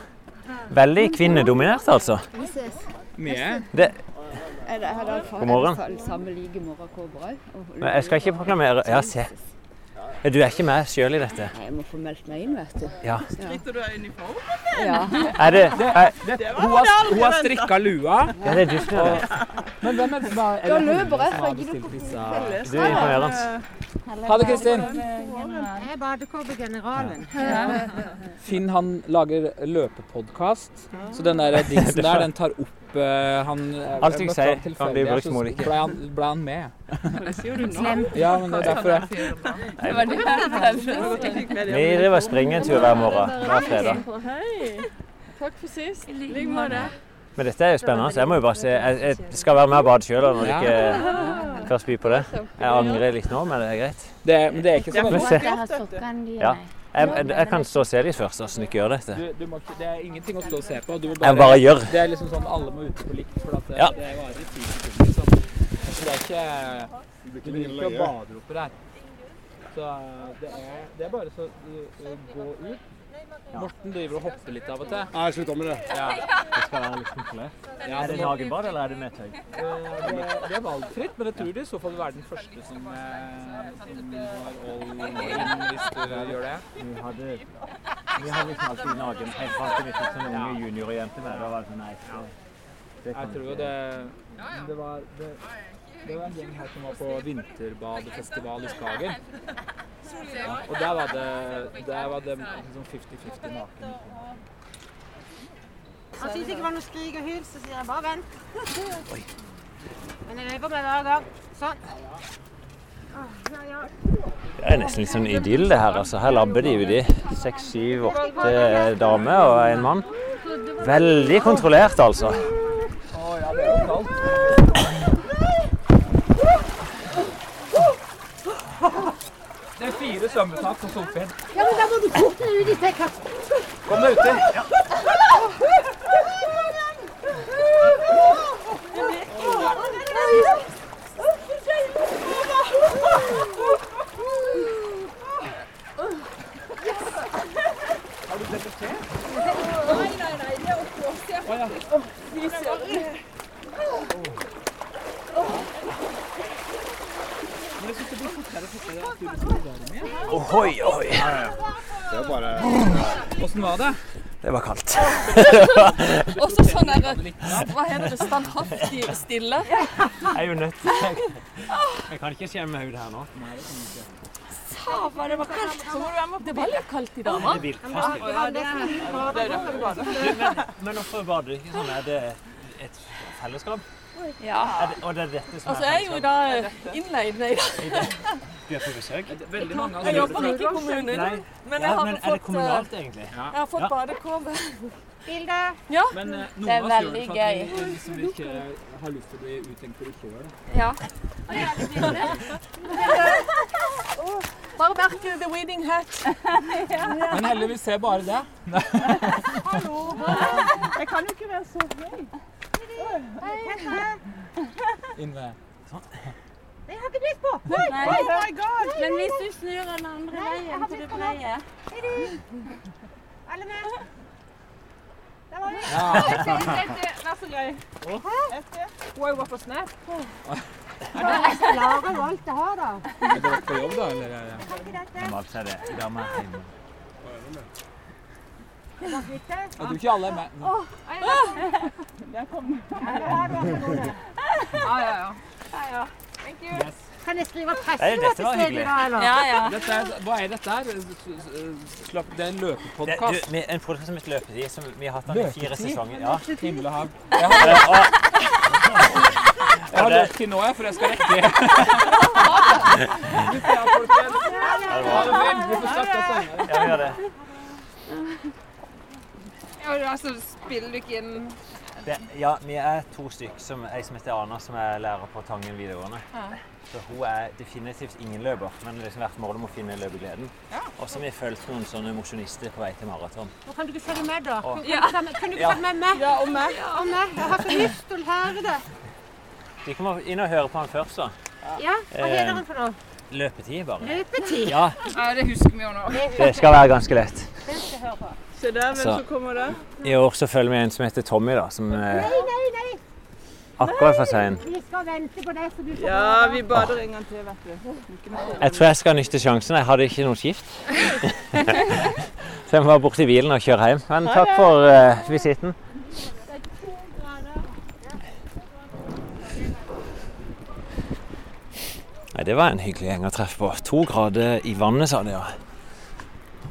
Veldig kvinnedominert, altså. Vi ses. Mye. Det, Er det, er det, God morgen. Er samme like morgenkåper òg? men jeg skal ikke proklamere Ja, se. Ja, Du er ikke med sjøl i dette? Nei, jeg må få meldt meg inn, vet du. Ja. Stritter du av uniformen? Ja. Er det, er, Hun har, hun har strikka lua. Ja, det er du som gjør det. Men hvem er, det løper jeg, som for har jeg gidder ikke disse Du er imponerende. Ha det, Kristin. Jeg er badekåpegeneralen. Finn han lager løpepodkast, så den der dingsen der, den tar opp eh, han Alt jeg sier, kan bli brukt mot ikke. Ble han, ble han med? Det sier du nå. Ja, men det er derfor jeg Det var det Vi driver og springer en tur hver morgen hver fredag. Hei. Takk for sist. I like måte. Men dette er jo spennende. så Jeg må jo bare se Jeg, jeg skal være med og bade sjøl når du ikke først byr på det. Jeg angrer litt nå, men det er greit. det, Men det er ikke sånn at. Ja. Jeg, jeg, jeg kan stå og se de først, åssen dere gjør dette. du, du må ikke, Det er ingenting å stå og se på. Du må Jeg bare gjør. Det er liksom sånn alle må ut på likt, for at det, Ja. det varer i ti sekunder. Liksom. Så det er ikke Du blir ikke baderoper her. Så det er, det er bare så uh, gå ut. Morten driver og hopper litt av og til. Nei, slutt med det. Ja. Det skal være litt kontrollert. Ja, Er det så- eller er det nedtøy? Eh, Det, det er valgfritt, men jeg tror de. i så fall vil være den første som, eh, som har all in hvis du gjør det. Vi hadde, vi hadde liksom alltid nagen helt fram til vi fikk sånne unge juniorjenter med. Det var det sånn, nei, så, det kan Jeg tror jo det Det var, det, det var en gjeng her som var på vinterbadefestival i Skagen. Og der var det, der var det liksom 50-50 naken. Han syntes ikke det var noe skrik og hyl, så sier jeg bare vent. Men jeg løper meg hver gang. Sånn. Åh, ja, ja. Det er nesten litt sånn idyll det her. altså. Her labber de uti. Seks, syv, åtte damer og en mann. Veldig kontrollert, altså. Å ja, det er jo kaldt. Det er fire svømmetak på Solfjell. Ja, men da må du forte deg ut i sekken. Kom deg uti. Ja. Har du debutert? Nei, nei, nei. Det er oppblåst. Vi ser på. Å ja. Fy søren. Ohoi, ohoi. Det er bare Åssen var det? Det var kaldt. Også sånn der, hva heter det, standhaftig stille. Jeg er jo nødt til Jeg kan ikke skjemme hodet her nå. Sava, det var kaldt. Det var litt kaldt i dag, Det er det er Men, men hvorfor bader du ikke sånn? Er det et fellesskap? Ja. Er det, og det er dette som Altså, er jeg er jo da innleid nei, da. Du er på besøk? Veldig mange av Jeg jobber ikke i kommunen, Nei. men Ja, jeg har men er det kommunalt, eh, egentlig? Jeg har fått Ja. badekåpe. Bilde. Ja. Men eh, noen Det er av oss gjør veldig det for at vi liksom ikke har lyst til å bli uttenkt på det sjøl. Ja. Bare merke the wedding hat. Men heldigvis ser bare det. Hallo. Jeg kan jo ikke være så høy. Inn med Sånn. Jeg har ikke lyst på. Nei. Oh my God. Men hvis du snur den andre Nei, veien til det breie Alle med? Der var vi. Ja. Vær så grei. Hun har jo vært på Snap. Jeg skal lage jo alt det her da. Er dere på jobb, da? Eller? er det- Normalt er det med hjemme. Jeg tror ikke alle er med. Der kom Ja, Ja, ja, ja. ja, ja. Thank you. Kan jeg skrive pressemøte var eller? Ja, ja. Er, hva er dette her? Slapp, det er en Det, du, løpepodkast. en podkast som heter Løpetid, som vi har hatt den i fire sesonger. Ja. Himmel og hav. Jeg har, jeg har løpt til nå, jeg, for jeg skal rekke. Ha det senere. Ja, vi gjør det. Ja, altså, spiller du ikke inn det. Ja, vi er to stykker. Som, ei som heter Ana, som er lærer på Tangen videregående. Ja. Så hun er definitivt ingen løper, men det liksom vært målet om å finne løpegleden. Og så har vi fulgt noen sånne mosjonister på vei til maraton. Nå kan du ikke følge med, da. Og, Ja. kan, kan du ikke Ja. følge med meg? Ja, og meg. Og meg. Jeg har så lyst til å lære det. Vi kommer inn og høre på han først, da. Ja, hva Eh, heter han for noe? Løpetid, bare. Løpetid. Ja, Ja, det husker vi jo nå. det skal være ganske lett. Den skal jeg høre på. Se der, hvem Så. som kommer der. I år så følger vi en som heter Tommy, da, som er Nei, nei, nei. akkurat for sein. Vi skal vente på deg, så du får Ja, vi bader en gang til, vet du. Jeg tror jeg skal nytte sjansen. Jeg hadde ikke noe skift. så jeg må være bort i bilen og kjøre hjem. Men takk for uh, visitten. Nei, det var en hyggelig gjeng å treffe på. To grader i vannet, sa de. ja.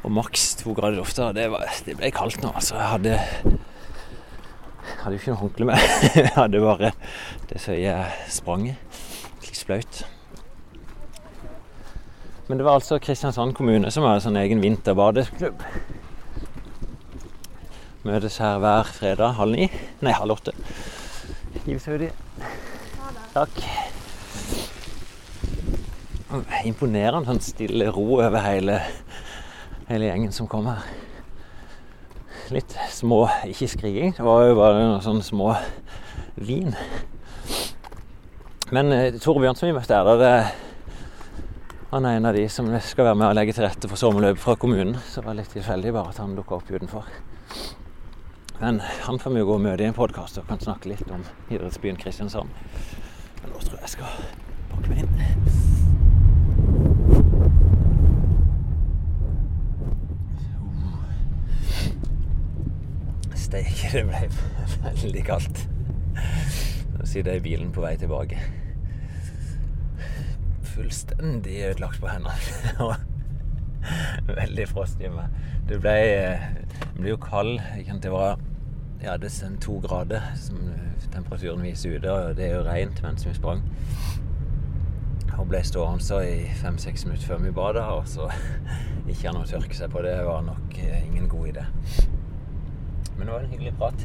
Og maks to grader oftere. Det, var, det ble kaldt nå, altså. Jeg hadde hadde jo ikke noe håndkle med. Jeg hadde bare det jeg sprang. Klissblaut. Men det var altså Kristiansand kommune som en sånn egen vinterbadeklubb. Møtes her hver fredag halv ni. Nei, halv åtte. Hiv seg uti. Takk. Imponerende sånn stille ro over hele, hele gjengen som kom her. Litt små Ikke skriking, det var jo bare noen sånne små vin. Men eh, Tore Bjørnsen vi møtte her, det, han er en av de som skal være med og legge til rette for sommerløp fra kommunen. Så det var litt tilfeldig bare at han dukka opp utenfor. Men han får vi jo gå og møte i en podkast og kan snakke litt om idrettsbyen Kristiansand. Men nå tror jeg jeg skal pakke meg inn. Steike, det ble veldig kaldt. Nå sitter jeg i bilen på vei tilbake. Fullstendig ødelagt på hendene. Veldig frost i meg. Det ble, ble jo kald. Det var ja, det er sånn to grader som temperaturen viser ute, og det er jo rent mens vi sprang. Og ble stående så i fem-seks minutter før vi bada, og så ikke ha noe å tørke seg på. Det var nok eh, ingen god idé. Men det var en hyggelig prat.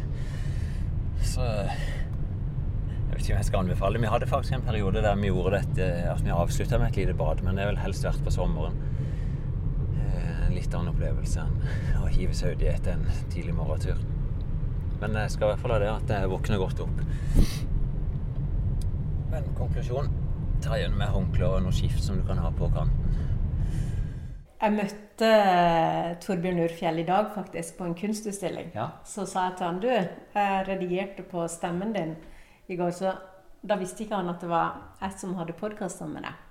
Så jeg vet ikke om jeg skal anbefale. Vi hadde faktisk en periode der vi gjorde dette at vi avslutta med et lite bad, men det er vel helst vært på sommeren. Eh, En litt annen opplevelse enn å hive seg uti etter en tidlig morgentur. Men jeg skal i hvert fall ha det at jeg våkner godt opp. Men konklusjon ta igjen med håndkle og noe skift som du kan ha på kanten. Jeg møtte eh, Torbjørn Urfjell i dag faktisk på en kunstutstilling. Ja. Så sa jeg til han du, jeg redigerte på stemmen din i går, så da visste ikke han at det var jeg som hadde podkasta med deg.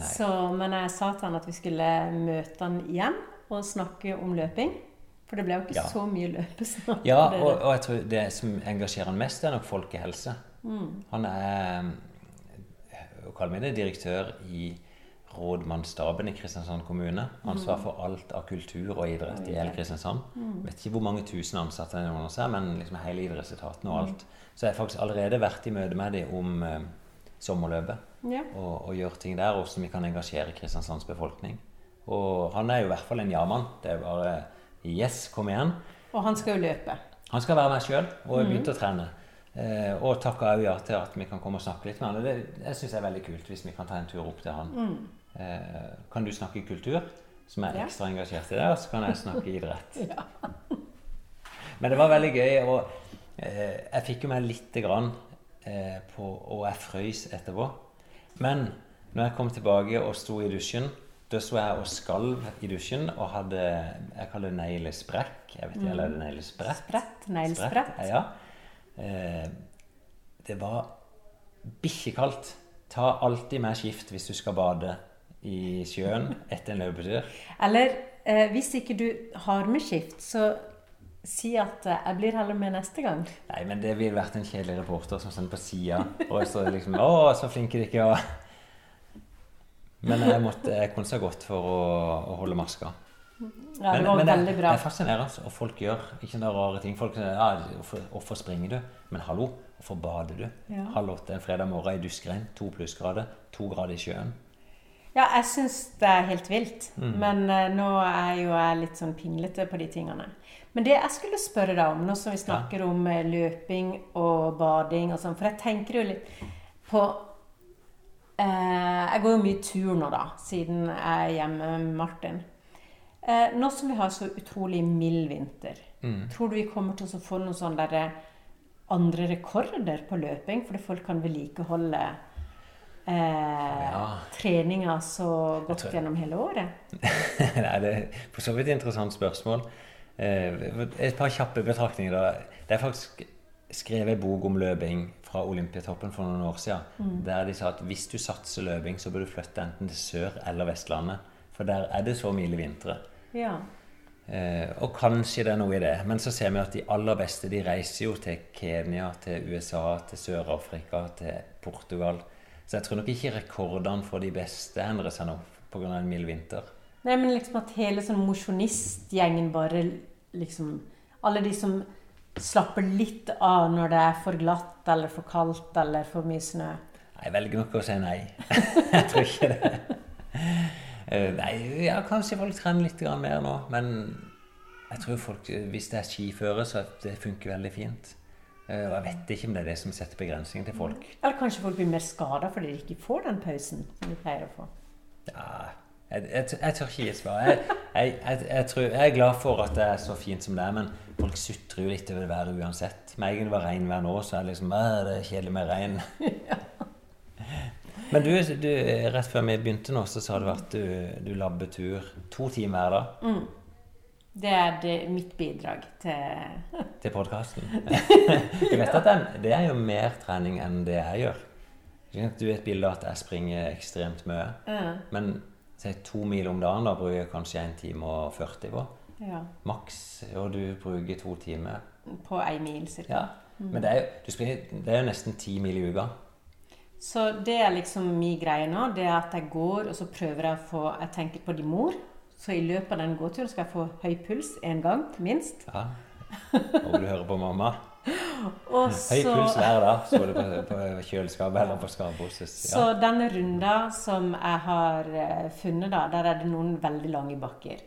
Så, men jeg sa til han at vi skulle møte han igjen og snakke om løping. For det ble jo ikke Ja. så mye løpesnakk. Ja, og, og jeg tror det som engasjerer han mest, er nok folkehelse. Mm. Han er å kalle meg det, direktør i rådmannsstaben i Kristiansand kommune. Ansvar Mm. for alt av kultur og idrett i hele. Kristiansand. Mm. Vet ikke hvor mange tusen ansatte det er men liksom hele idrettsetaten og Mm. alt. Så jeg har faktisk allerede vært i møte med dem om eh, sommerløpet. Ja. Og, og gjøre ting der, hvordan vi kan engasjere Kristiansands befolkning. Og han er jo i hvert fall en ja-mann. Det er bare Yes, kom igjen. Og han skal jo løpe. Han skal være meg sjøl og begynne Mhm. begynt å trene. Eh, og takka òg ja til at vi kan komme og snakke litt med han. Og det jeg synes jeg er veldig kult hvis vi kan ta en tur opp til han. Mm. Eh, kan du snakke kultur, som er ekstra engasjert i det, og så kan jeg snakke idrett. Ja. Men det var veldig gøy, og eh, jeg fikk jo meg lite grann eh, på Og jeg frøys etterpå. Men når jeg kom tilbake og sto i dusjen, da sto jeg og skalv i dusjen og hadde Jeg kaller det neglesprekk. Jeg vet ikke, Mm. eller er det neglesprett? Sprett, neglesprett. Ja. Eh, det var bikkjekaldt. Ta alltid med skift hvis du skal bade i sjøen etter en løpetur. Eller eh, hvis ikke du har med skift, så si at eh, jeg blir heller med neste gang. Nei, men det ville vært en kjedelig reporter som sender på sida og så liksom Å, så flinke de ikke var. Men jeg måtte jeg kunne så godt for å, å holde maska. Ja, det var men veldig bra. Det er fascinerende, og folk gjør ikke noen rare ting. Folk sier ja, hvorfor springer du? Men hallo, hvorfor bader du? Ja. Halv åtte en fredag morgen i duskregn, to plussgrader, to grader i sjøen. Ja, jeg syns det er helt vilt. Mm. Men uh, nå er jo jeg litt sånn pinglete på de tingene. Men det jeg skulle spørre deg om, nå som vi snakker om eh, løping og bading og sånn, for jeg tenker jo litt på eh, Jeg går jo mye tur nå, da, siden jeg er hjemme med Martin. Eh, nå som vi har så utrolig mild vinter, Mm. tror du vi kommer til å få noen sånne der, andre rekorder på løping? Fordi folk kan vedlikeholde eh, treninga så godt tror- gjennom hele året? Nei, det er for så vidt et interessant spørsmål. Eh, Et par kjappe betraktninger. da. Det er faktisk skrevet en bok om løping fra Olympiatoppen for noen år siden. Mm. Der de sa at hvis du satser løping, så bør du flytte enten til Sør- eller Vestlandet. For der er det så milde vintre. Ja. Eh, og kanskje det er noe i det. Men så ser vi at de aller beste de reiser jo til Kenya, til USA, til Sør-Afrika, til Portugal. Så jeg tror nok ikke rekordene for de beste endrer seg nå pga. en mild vinter. Nei, men liksom at hele sånn mosjonistgjengen bare liksom Alle de som slapper litt av når det er for glatt eller for kaldt eller for mye snø. Jeg velger nok å si nei. jeg tror ikke det. Eh, Nei, ja, kanskje folk trener litt mer nå, men jeg tror folk, hvis det er skiføre, så det funker veldig fint. Eh, Og jeg vet ikke om det er det som setter begrensninger til folk. Eller kanskje folk blir mer skada fordi de ikke får den pausen som de pleier å få. Ja, jeg, jeg, jeg tør ikke gi et svar. Jeg, jeg, er glad for at det er så fint som det er, men folk sutrer jo litt over det været uansett. Med en gang det var regnvær nå, så er det liksom «Æ, det er kjedelig med regn. Men du, du, rett før vi begynte nå, så sa du at du, du labber tur to timer hver dag Mm. Det er det, mitt bidrag til til podkasten. Jeg vet at den, det er jo mer trening enn det jeg gjør. Du er et bilde av at jeg springer ekstremt mye. Ja. Men si to mil om dagen da bruker jeg kanskje 1 time og 40 på. Ja. Maks. Og du bruker to timer. På én mil, cirka. Ja. Mm. Men det er, jo, du springer, det er jo nesten ti mil i uka. Så det er liksom min greie nå. Det er at jeg går, og så prøver jeg å få Jeg tenker på din mor. Så i løpet av den gåturen skal jeg få høy puls én gang, minst. Ja. Og du hører på mamma. Og Høy puls hver dag. Så du på, på kjøleskapet eller på skapbosses. Så denne runda som jeg har eh, funnet, da, der er det noen veldig lange bakker.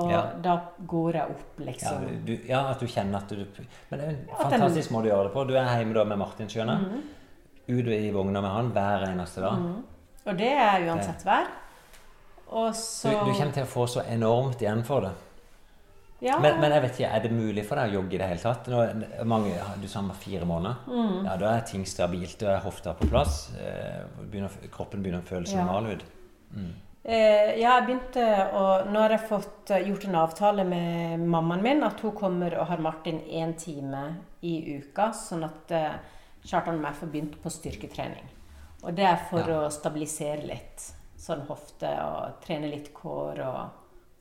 Og Ja. da går jeg opp, Ja, liksom. du, ja, at du kjenner at du Men det er en fantastisk måte å gjøre det på. Du er hjemme da med Martin, skjønner jeg. Mhm. Ut i vogna med han hver eneste dag. Mhm. Og det er uansett vær. Og så Du, du kommer til å få så enormt igjen for det. Ja. Men, men jeg vet ikke, er det mulig for deg å jogge i det hele tatt? Nå, mange, du sa med fire måneder. Mm. Ja, Da er ting stabilt. Da er hofta på plass. eh, Begynner, kroppen begynner å føles Ja. normal ut. Mm. Eh, ja, jeg begynte å Nå har jeg fått eh, gjort en avtale med mammaen min at hun kommer og har Martin én time i uka, sånn at eh, Kjartan og jeg får begynt på styrketrening. Og det er for Ja. å stabilisere litt sånn hofte og trene litt kår og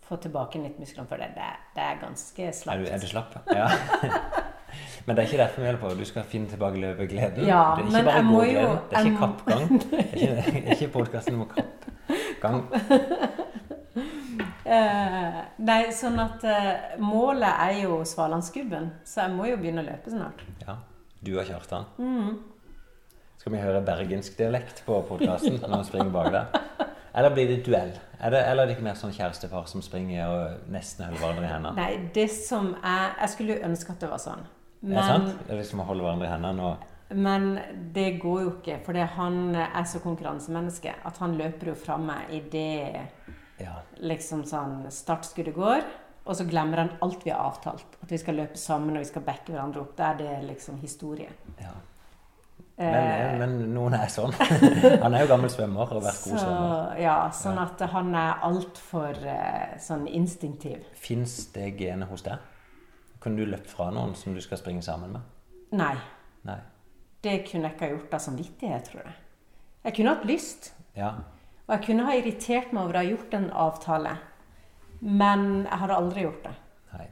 få tilbake litt muskler. For det, det, er- det er ganske Er slapt. du, er du slapp? Ja. Men det er ikke derfor vi holder på. Du skal finne tilbake løpegleden. Ja, det er ikke bare god gågleden. Det er ikke kappgang. Det er ikke, det er ikke podkasten om kappgang. uh, nei, sånn at uh, målet er jo Svalandsgubben, så jeg må jo begynne å løpe snart. Ja. Du og Kjartan. Mm. Skal vi høre bergensk dialekt på podkasten når vi springer bak der? Eller blir det duell? Er det, eller er det ikke mer sånn kjærestepar som springer og nesten holder hverandre i hendene? Nei, det som er Jeg skulle ønske at det var sånn. Er det sant? Det er liksom å holde hverandre i hendene og Men det går jo ikke, for han er så konkurransemenneske at han løper jo fra meg idet Ja. liksom sånn startskuddet går. Og så glemmer han alt vi har avtalt. At vi skal løpe sammen og vi skal backe hverandre opp. Da er det liksom historie. Ja. Eh, Men, men noen er sånn. Han er jo gammel svømmer og har vært god så, svømmer. ja, sånn at han er altfor uh, sånn instinktiv. Fins det genet hos deg? Kunne du løpt fra noen som du skal springe sammen med? Nei. Nei. Det kunne jeg ikke ha gjort av samvittighet, tror jeg. Jeg kunne hatt lyst. Ja. Og jeg kunne ha irritert meg over å ha gjort en avtale. Men jeg hadde aldri gjort det. Nei.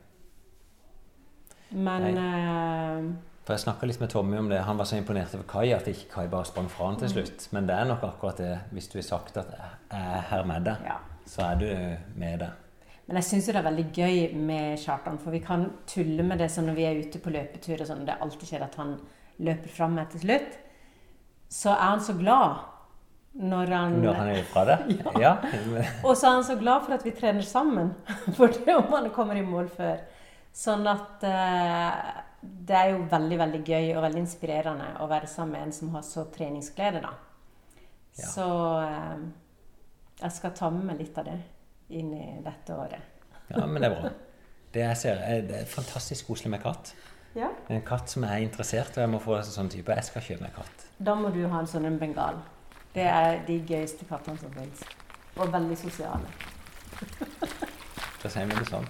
Men eh, For Jeg snakka litt med Tommy om det. Han var så imponert over Kai at ikke Kai bare sprang fra han til Mm. slutt. Men det er nok akkurat det. Hvis du har sagt at 'jeg er her med deg', så er du med det. Men jeg syns det er veldig gøy med Kjartan, for vi kan tulle med det sånn når vi er ute på løpetur og sånn. Det alltid skjer at han løper fram meg til slutt. Så er han så glad når han Når han er fra det? ja. ja. Og så er han så glad for at vi trener sammen. For det om han kommer i mål før. Sånn at eh, det er jo veldig, veldig gøy og veldig inspirerende å være sammen med en som har så treningsglede, da. Så eh, jeg skal ta med meg litt av det inn i dette året. Ja, men det er bra. Det jeg ser, er, det er fantastisk koselig med katt. Ja. En katt som er interessert, og jeg må få en sånn type Jeg skal kjøpe meg katt. Da må du ha en sånn en bengal. Det er de gøyeste kattene som fins. Og veldig sosiale. Da sier vi det sånn.